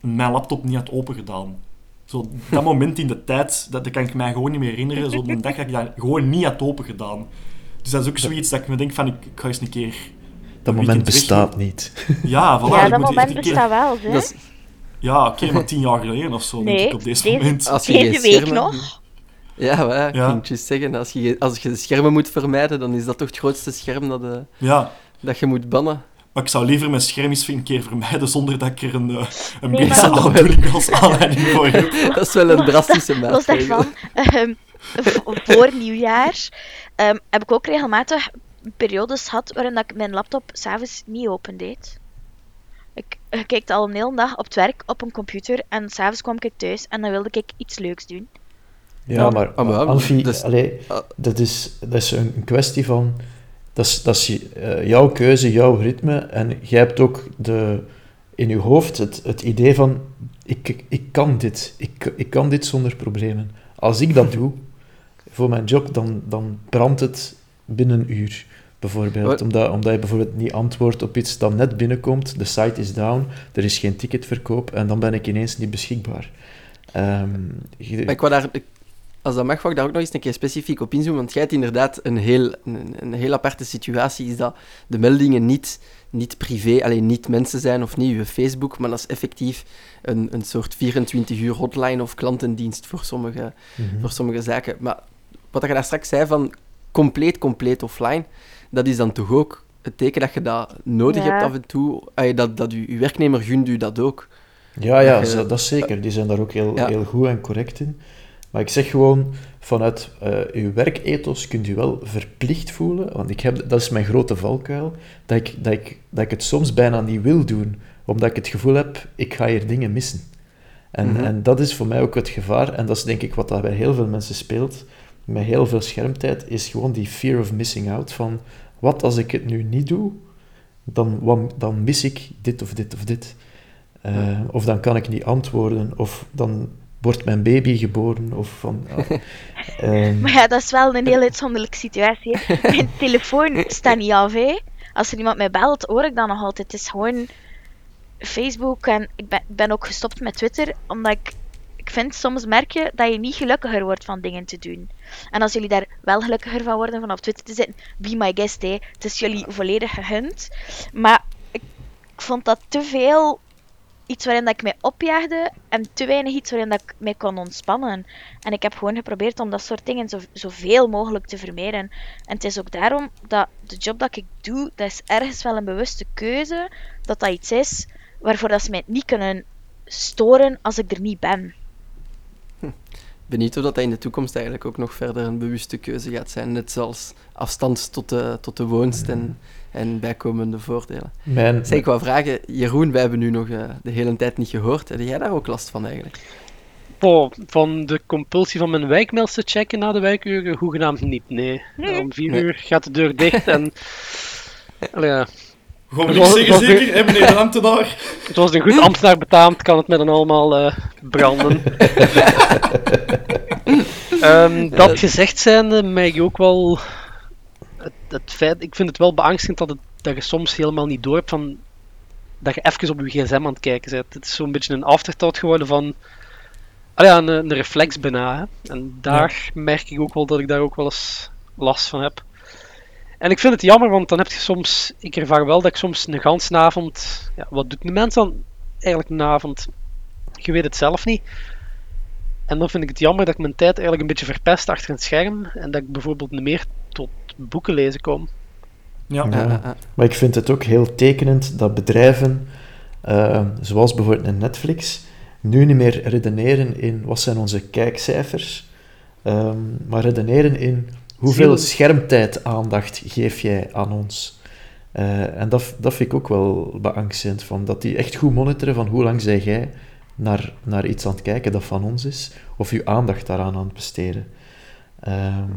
mijn laptop niet had opengedaan. Zo, dat moment in de tijd, dat, dat kan ik mij gewoon niet meer herinneren. Zo een dag dat ik dat gewoon niet had opengedaan. Dus dat is ook zoiets dat ik me denk van, ik, ik ga eens een keer... Dat moment bestaat niet. Ja, voilà. Ja, ik dat moet moment keer... bestaat wel, hè? Is- Ja, oké, okay, maar tien jaar geleden of zo, nee, denk ik, op deze, deze, moment. Als je deze geen week schermen- nog. Ja, maar ja, ik ging juist zeggen, als je, als je de schermen moet vermijden, dan is dat toch het grootste scherm dat, eh, Ja, dat je moet bannen. maar ik zou liever mijn scherm eens een keer vermijden zonder dat ik er een, uh, een Nee, medische maar- aandoening als aanleiding voor heb. Dat is wel een drastische Los maatregel. daarvan, ehm, voor nieuwjaar ehm, heb ik ook regelmatig periodes gehad waarin dat ik mijn laptop s'avonds niet opendeed. Ik, ik kijkte al een hele dag op het werk op een computer en s'avonds kwam ik thuis en dan wilde ik iets leuks doen. Ja, maar, Ah, dat is- allee, ah. dat, is, dat is een een kwestie van... Dat is, dat is eh, jouw keuze, jouw ritme. En jij hebt ook de, in je hoofd het, het idee van... Ik, ik kan dit. Ik, ik kan dit zonder problemen. Als ik dat doe, voor mijn job, dan, dan brandt het binnen een uur. Bijvoorbeeld, omdat, omdat je bijvoorbeeld niet antwoordt op iets dat net binnenkomt, de site is down, er is geen ticketverkoop en dan ben ik ineens niet beschikbaar. Je- Maar ik wou daar, ik- als dat mag, wou ik daar ook nog eens een keer specifiek op inzoomen, want jij hebt inderdaad een heel, een, een heel aparte situatie, is dat de meldingen niet, niet privé, alleen niet mensen zijn of niet je Facebook, maar dat is effectief een, een soort 24 uur hotline of klantendienst voor sommige, Mhm. voor sommige zaken. Maar wat je daar straks zei van compleet, compleet offline, dat is dan toch ook het teken dat je dat nodig Ja. hebt af en toe, dat, dat je, je werknemer gunt u dat ook. Ja, ja, Dat je- zo- dat is zeker. Die zijn daar ook heel, Ja. heel goed en correct in. Maar ik zeg gewoon, vanuit eh uw werkethos kunt u wel verplicht voelen, want ik heb, dat is mijn grote valkuil, dat ik, dat, ik, dat ik het soms bijna niet wil doen, omdat ik het gevoel heb, ik ga hier dingen missen. En, Mhm. en dat is voor mij ook het gevaar, en dat is denk ik wat dat bij heel veel mensen speelt, met heel veel schermtijd, is gewoon die fear of missing out, van wat als ik het nu niet doe, dan, wat- dan mis ik dit of dit of dit. Eh, of dan kan ik niet antwoorden, of dan wordt mijn baby geboren, of van... ja. Ehm, Maar ja, dat is wel een heel uitzonderlijke situatie. hè. Mijn telefoon staat niet af, hè. Als er iemand mij belt, hoor ik dat nog altijd. Het is gewoon Facebook en ik ben, ben ook gestopt met Twitter, omdat ik, ik vind, soms merk je dat je niet gelukkiger wordt van dingen te doen. En als jullie daar wel gelukkiger van worden van op Twitter te zitten, be my guest, hè. Het is jullie volledig gegund. Maar ik, ik vond dat te veel iets waarin dat ik mij opjaagde en te weinig iets waarin dat ik mij kon ontspannen. En ik heb gewoon geprobeerd om dat soort dingen zo, zoveel mogelijk te vermijden. En het is ook daarom dat de job dat ik doe, dat is ergens wel een bewuste keuze, dat dat iets is waarvoor dat ze mij niet kunnen storen als ik er niet ben. Benieuwd of dat in de toekomst eigenlijk ook nog verder een bewuste keuze gaat zijn. Net zoals afstand tot de, tot de woonst en, en bijkomende voordelen. mijn, Zeg, ik wou vragen, Jeroen, wij hebben nu nog eh, de hele tijd niet gehoord. Heb jij daar ook last van eigenlijk? Boah, van de compulsie van mijn wijkmails te checken na de wijkuren, hoegenaamd niet, nee. Nee. Om vier Nee. uur gaat de deur dicht en... Allee, ja. Gewoon Het niks was- zeggen was- zeker, hè, meneer de ambtenaar? Zoals een goed ambtenaar betaamt, kan het met een allemaal eh, branden. Ehm, dat gezegd zijnde, mij ook wel... Het, feit, ik vind het wel beangstigend dat, het, dat je soms helemaal niet door hebt van... Dat je even op je gsm aan het kijken bent. Het is zo'n beetje een afterthought geworden van... Ah ja, een, een reflex bijna. Hè. En daar merk ik ook wel dat ik daar ook wel eens last van heb. En ik vind het jammer, want dan heb je soms... Ik ervaar wel dat ik soms een ganse avond... Ja, wat doet een mens dan eigenlijk een avond? Je weet het zelf niet. En dan vind ik het jammer dat ik mijn tijd eigenlijk een beetje verpest achter een scherm. En dat ik bijvoorbeeld meer tot boeken lezen kom. Ja. Ja. Maar ik vind het ook heel tekenend dat bedrijven, eh, zoals bijvoorbeeld Netflix, nu niet meer redeneren in wat zijn onze kijkcijfers, ehm, maar redeneren in hoeveel schermtijd aandacht geef jij aan ons. Eh, en dat, dat vind ik ook wel beangstigend, van dat die echt goed monitoren van hoe lang zij jij naar, naar iets aan het kijken dat van ons is, of je aandacht daaraan aan het besteden. Ehm,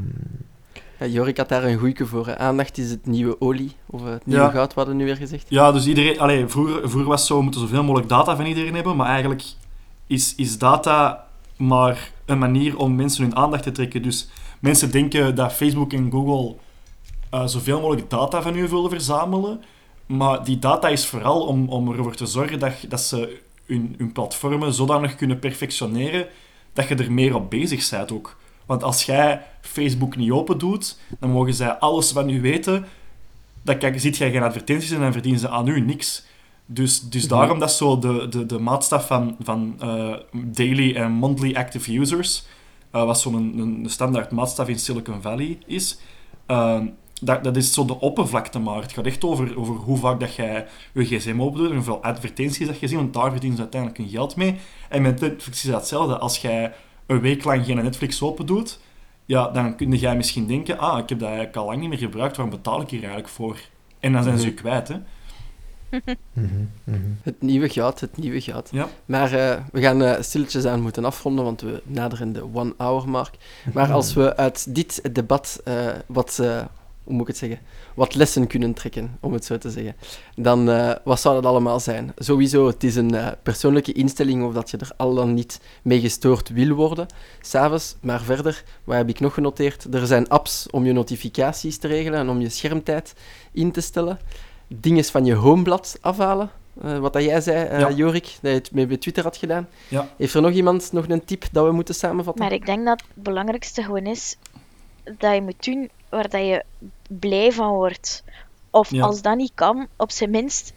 Ja, Jorik had daar een goeie voor. hè. Aandacht is het nieuwe olie, of het nieuwe Ja. goud, wat hadden we nu weer gezegd. Ja, dus iedereen... Allee, vroeger, vroeger was het zo, we moeten zoveel mogelijk data van iedereen hebben, maar eigenlijk is, is data maar een manier om mensen hun aandacht te trekken. Dus mensen denken dat Facebook en Google eh, zoveel mogelijk data van u willen verzamelen, maar die data is vooral om, om ervoor te zorgen dat, dat ze hun, hun platformen zodanig kunnen perfectioneren dat je er meer op bezig bent ook. Want als jij Facebook niet open doet, dan mogen zij alles van u weten. Dan kijk, ziet jij geen advertenties en dan verdienen ze aan u niks. Dus, dus daarom dat zo de, de, de maatstaf van, van eh, daily en monthly active users, eh, wat zo'n een, een standaard maatstaf in Silicon Valley is, eh, dat, dat is zo de oppervlakte maar. Het gaat echt over, over hoe vaak dat jij je gsm opdoet en hoeveel advertenties dat je ziet, want daar verdienen ze uiteindelijk hun geld mee. En met Netflix is dat hetzelfde. Als jij een week lang geen Netflix open doet, ja, dan kun jij misschien denken, ah, ik heb dat eigenlijk al lang niet meer gebruikt, waarom betaal ik hier eigenlijk voor? En dan zijn ze je kwijt, hè. mhm, mhm. Het nieuwe goud, het nieuwe goud. Ja. Maar eh, we gaan eh, stilletjes aan moeten afronden, want we naderen de one-hour mark. Maar als we uit dit debat eh, wat, eh, hoe moet ik het zeggen, wat lessen kunnen trekken, om het zo te zeggen, dan uh, wat zou dat allemaal zijn? Sowieso, het is een uh, persoonlijke instelling of dat je er al dan niet mee gestoord wil worden, s'avonds. Maar verder, wat heb ik nog genoteerd? Er zijn apps om je notificaties te regelen en om je schermtijd in te stellen. Dingen van je homeblad afhalen. Uh, wat dat jij zei, uh, ja. Jorik, dat je het met Twitter had gedaan. Ja. Heeft er nog iemand nog een tip dat we moeten samenvatten? Maar ik denk dat het belangrijkste gewoon is dat je moet doen waar dat je blij van wordt. Of Ja. als dat niet kan, op zijn minst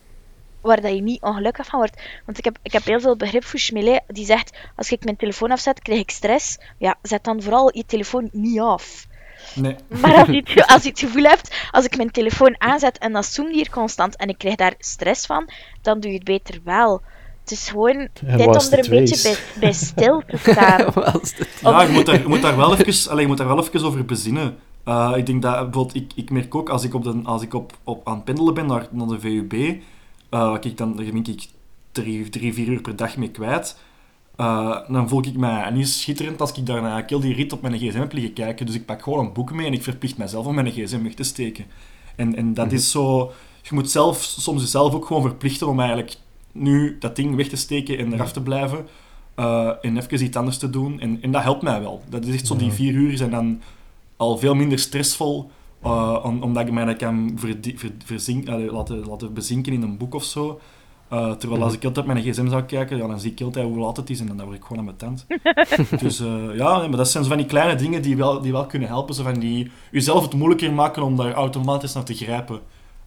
waar dat je niet ongelukkig van wordt. Want ik heb, ik heb heel veel begrip voor Schmele, die zegt, als ik mijn telefoon afzet, krijg ik stress. Ja, zet dan vooral je telefoon niet af. Nee. Maar als je, het, als je het gevoel hebt, als ik mijn telefoon aanzet en dat zoomt hier constant en ik krijg daar stress van, dan doe je het beter wel. Het is gewoon tijd was om er een beetje bij, stil te staan. Ja, je moet daar, je moet daar, wel, even, allee, je moet daar wel even over bezinnen. Eh, ik denk dat, bijvoorbeeld, ik, ik merk ook als ik, op de, als ik op, op, aan het pendelen ben naar, naar de VUB, eh wat ik dan, denk ik drie, drie, vier uur per dag mee kwijt, eh, dan voel ik mij niet schitterend als ik daarna heel die rit op mijn gsm heb liggen kijken. Dus ik pak gewoon een boek mee en ik verplicht mezelf om mijn gsm weg te steken. En, en dat is zo... Je moet zelf, soms jezelf ook gewoon verplichten om eigenlijk nu dat ding weg te steken en eraf te blijven. en even iets anders te doen. En, en dat helpt mij wel. Dat is echt zo, die vier uur zijn dan al veel minder stressvol. eh, om- omdat ik mij dat kan ver, verzink- allee, laten, laten bezinken in een boek of zo. Eh, terwijl als ik altijd op mijn gsm zou kijken, ja, dan zie ik altijd hoe laat het is en dan word ik gewoon aan mijn tent. dus eh, ja, maar dat zijn zo van die kleine dingen die wel, die wel kunnen helpen. Zo van die jezelf het moeilijker maken om daar automatisch naar te grijpen.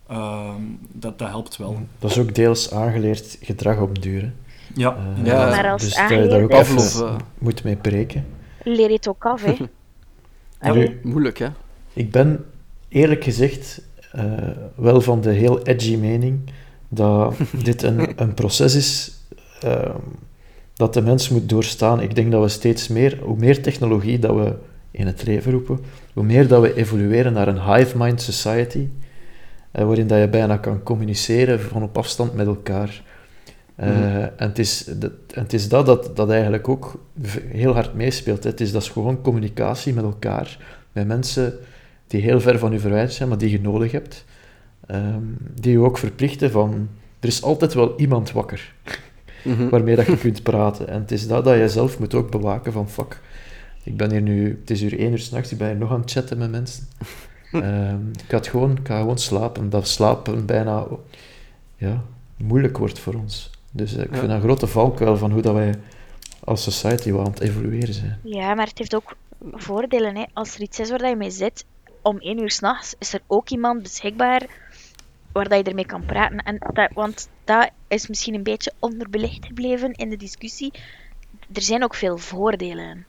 Ehm, dat, dat helpt wel. Dat is ook deels aangeleerd gedrag op duren. Ja, Ja, Maar als dus dat je daar ook even eh. moet mee breken. Leer je het ook af, hè. Ja, Nu, moeilijk, hè? ik ben eerlijk gezegd eh, wel van de heel edgy mening dat dit een, een proces is ehm, dat de mens moet doorstaan. Ik denk dat we steeds meer, hoe meer technologie dat we in het leven roepen, hoe meer dat we evolueren naar een hive mind society, eh, waarin dat je bijna kan communiceren van op afstand met elkaar. Eh, en, het is, dat, en het is dat dat, dat eigenlijk ook heel hard meespeelt. hè. Het is, dat is gewoon communicatie met elkaar, met mensen die heel ver van u verwijderd zijn, maar die je nodig hebt. Ehm, die je ook verplichten van... Er is altijd wel iemand wakker Mhm. waarmee dat je kunt praten. En het is dat dat je zelf moet ook bewaken van... Fuck, ik ben hier nu... Het is hier één uur s'nachts, ik ben hier nog aan het chatten met mensen. Ehm, ik, gewoon, ik ga gewoon slapen. Dat slapen bijna ja, moeilijk wordt voor ons. Dus ik Ja. vind dat een grote valkuil van hoe dat wij als society wel aan het evolueren zijn. Ja, maar het heeft ook voordelen. Hè. Als er iets is waar dat je mee zit, om één uur s'nachts is er ook iemand beschikbaar waar dat je ermee kan praten. En dat, want dat is misschien een beetje onderbelicht gebleven in de discussie. Er zijn ook veel voordelen.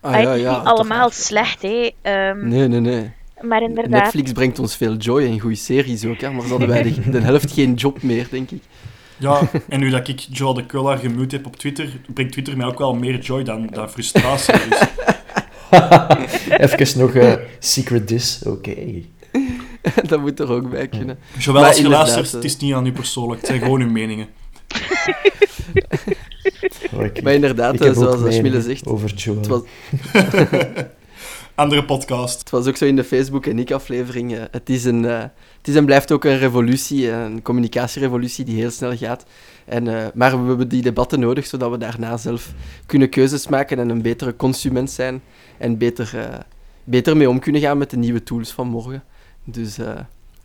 Ah, ja, is ja, niet allemaal slecht, hè. Ehm, Nee, nee, nee. maar inderdaad, Netflix brengt ons veel joy en goede series ook, hè, maar ze hadden wij de, de helft geen job meer, denk ik. Ja, en nu dat ik Joe de Kullaar gemute heb op Twitter, brengt Twitter mij ook wel meer joy dan, dan frustratie. Dus, Even nog eh Secret Dis, oké. dat moet er ook bij kunnen. zowel Maar als je luistert, eh. het is niet aan u persoonlijk, het zijn gewoon uw meningen. Oh, ik- Maar inderdaad, ik eh, zoals Schmille meningen zegt, Over Joel. het was, Andere podcast. het was ook zo in de Facebook- en ik-aflevering. eh, het, is een, eh, het is en blijft ook een revolutie, eh, een communicatierevolutie die heel snel gaat. En, maar we hebben die debatten nodig, zodat we daarna zelf kunnen keuzes maken en een betere consument zijn. En beter, beter mee om kunnen gaan met de nieuwe tools van morgen. Dus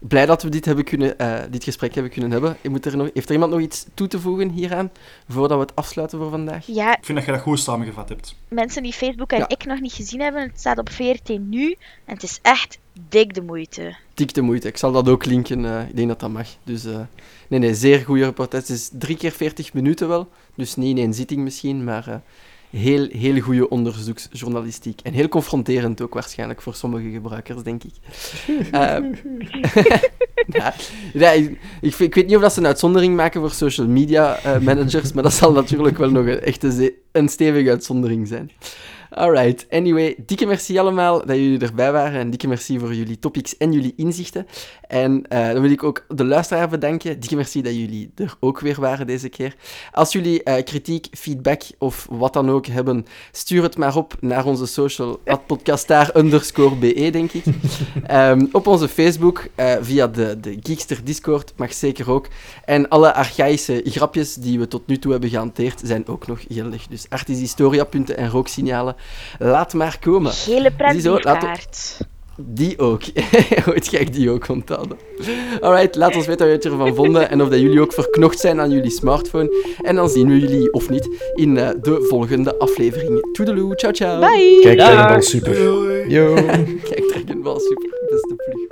blij dat we dit, hebben kunnen, eh, dit gesprek hebben kunnen hebben. Ik moet er nog, heeft er iemand nog iets toe te voegen hieraan, voordat we het afsluiten voor vandaag? ja, Ik vind dat je dat goed samengevat hebt. mensen die Facebook en Ja. ik nog niet gezien hebben, het staat op VRT nu en het is echt dik de moeite. dik de moeite. Ik zal dat ook linken. eh, ik denk dat dat mag. Dus eh, nee, nee, zeer goede reportage. Het is drie keer 40 minuten wel. Dus niet in één zitting misschien, maar eh, heel, heel goede onderzoeksjournalistiek. En heel confronterend ook waarschijnlijk voor sommige gebruikers, denk ik. Eh, ja, ja, ik, ik, weet niet of dat ze een uitzondering maken voor social media eh, managers, maar dat zal natuurlijk wel nog een echte ze- een stevige uitzondering zijn. Alright. Anyway, dikke merci allemaal dat jullie erbij waren. En dikke merci voor jullie topics en jullie inzichten. En uh, dan wil ik ook de luisteraar bedanken. Dikke merci dat jullie er ook weer waren deze keer. Als jullie uh, kritiek, feedback of wat dan ook hebben, stuur het maar op naar onze social, podcastaar underscore be, denk ik. um, op onze Facebook, uh, via de, de Geekster Discord, mag zeker ook. En alle archaïsche grapjes die we tot nu toe hebben gehanteerd, zijn ook nog geldig. Dus artishistoria.punten en rooksignalen, laat maar komen. Gele pretbierkaart. Die ook. Ooit ga ik die ook onthouden. Alright, laat ons weten wat je ervan vonden en of dat jullie ook verknocht zijn aan jullie smartphone. En dan zien we jullie, of niet, in uh, de volgende aflevering. Toedeloe, ciao ciao. Bye. Kijk, Dragon Ball Super. Doei. Yo. Kijk, Dragon Ball Super. Beste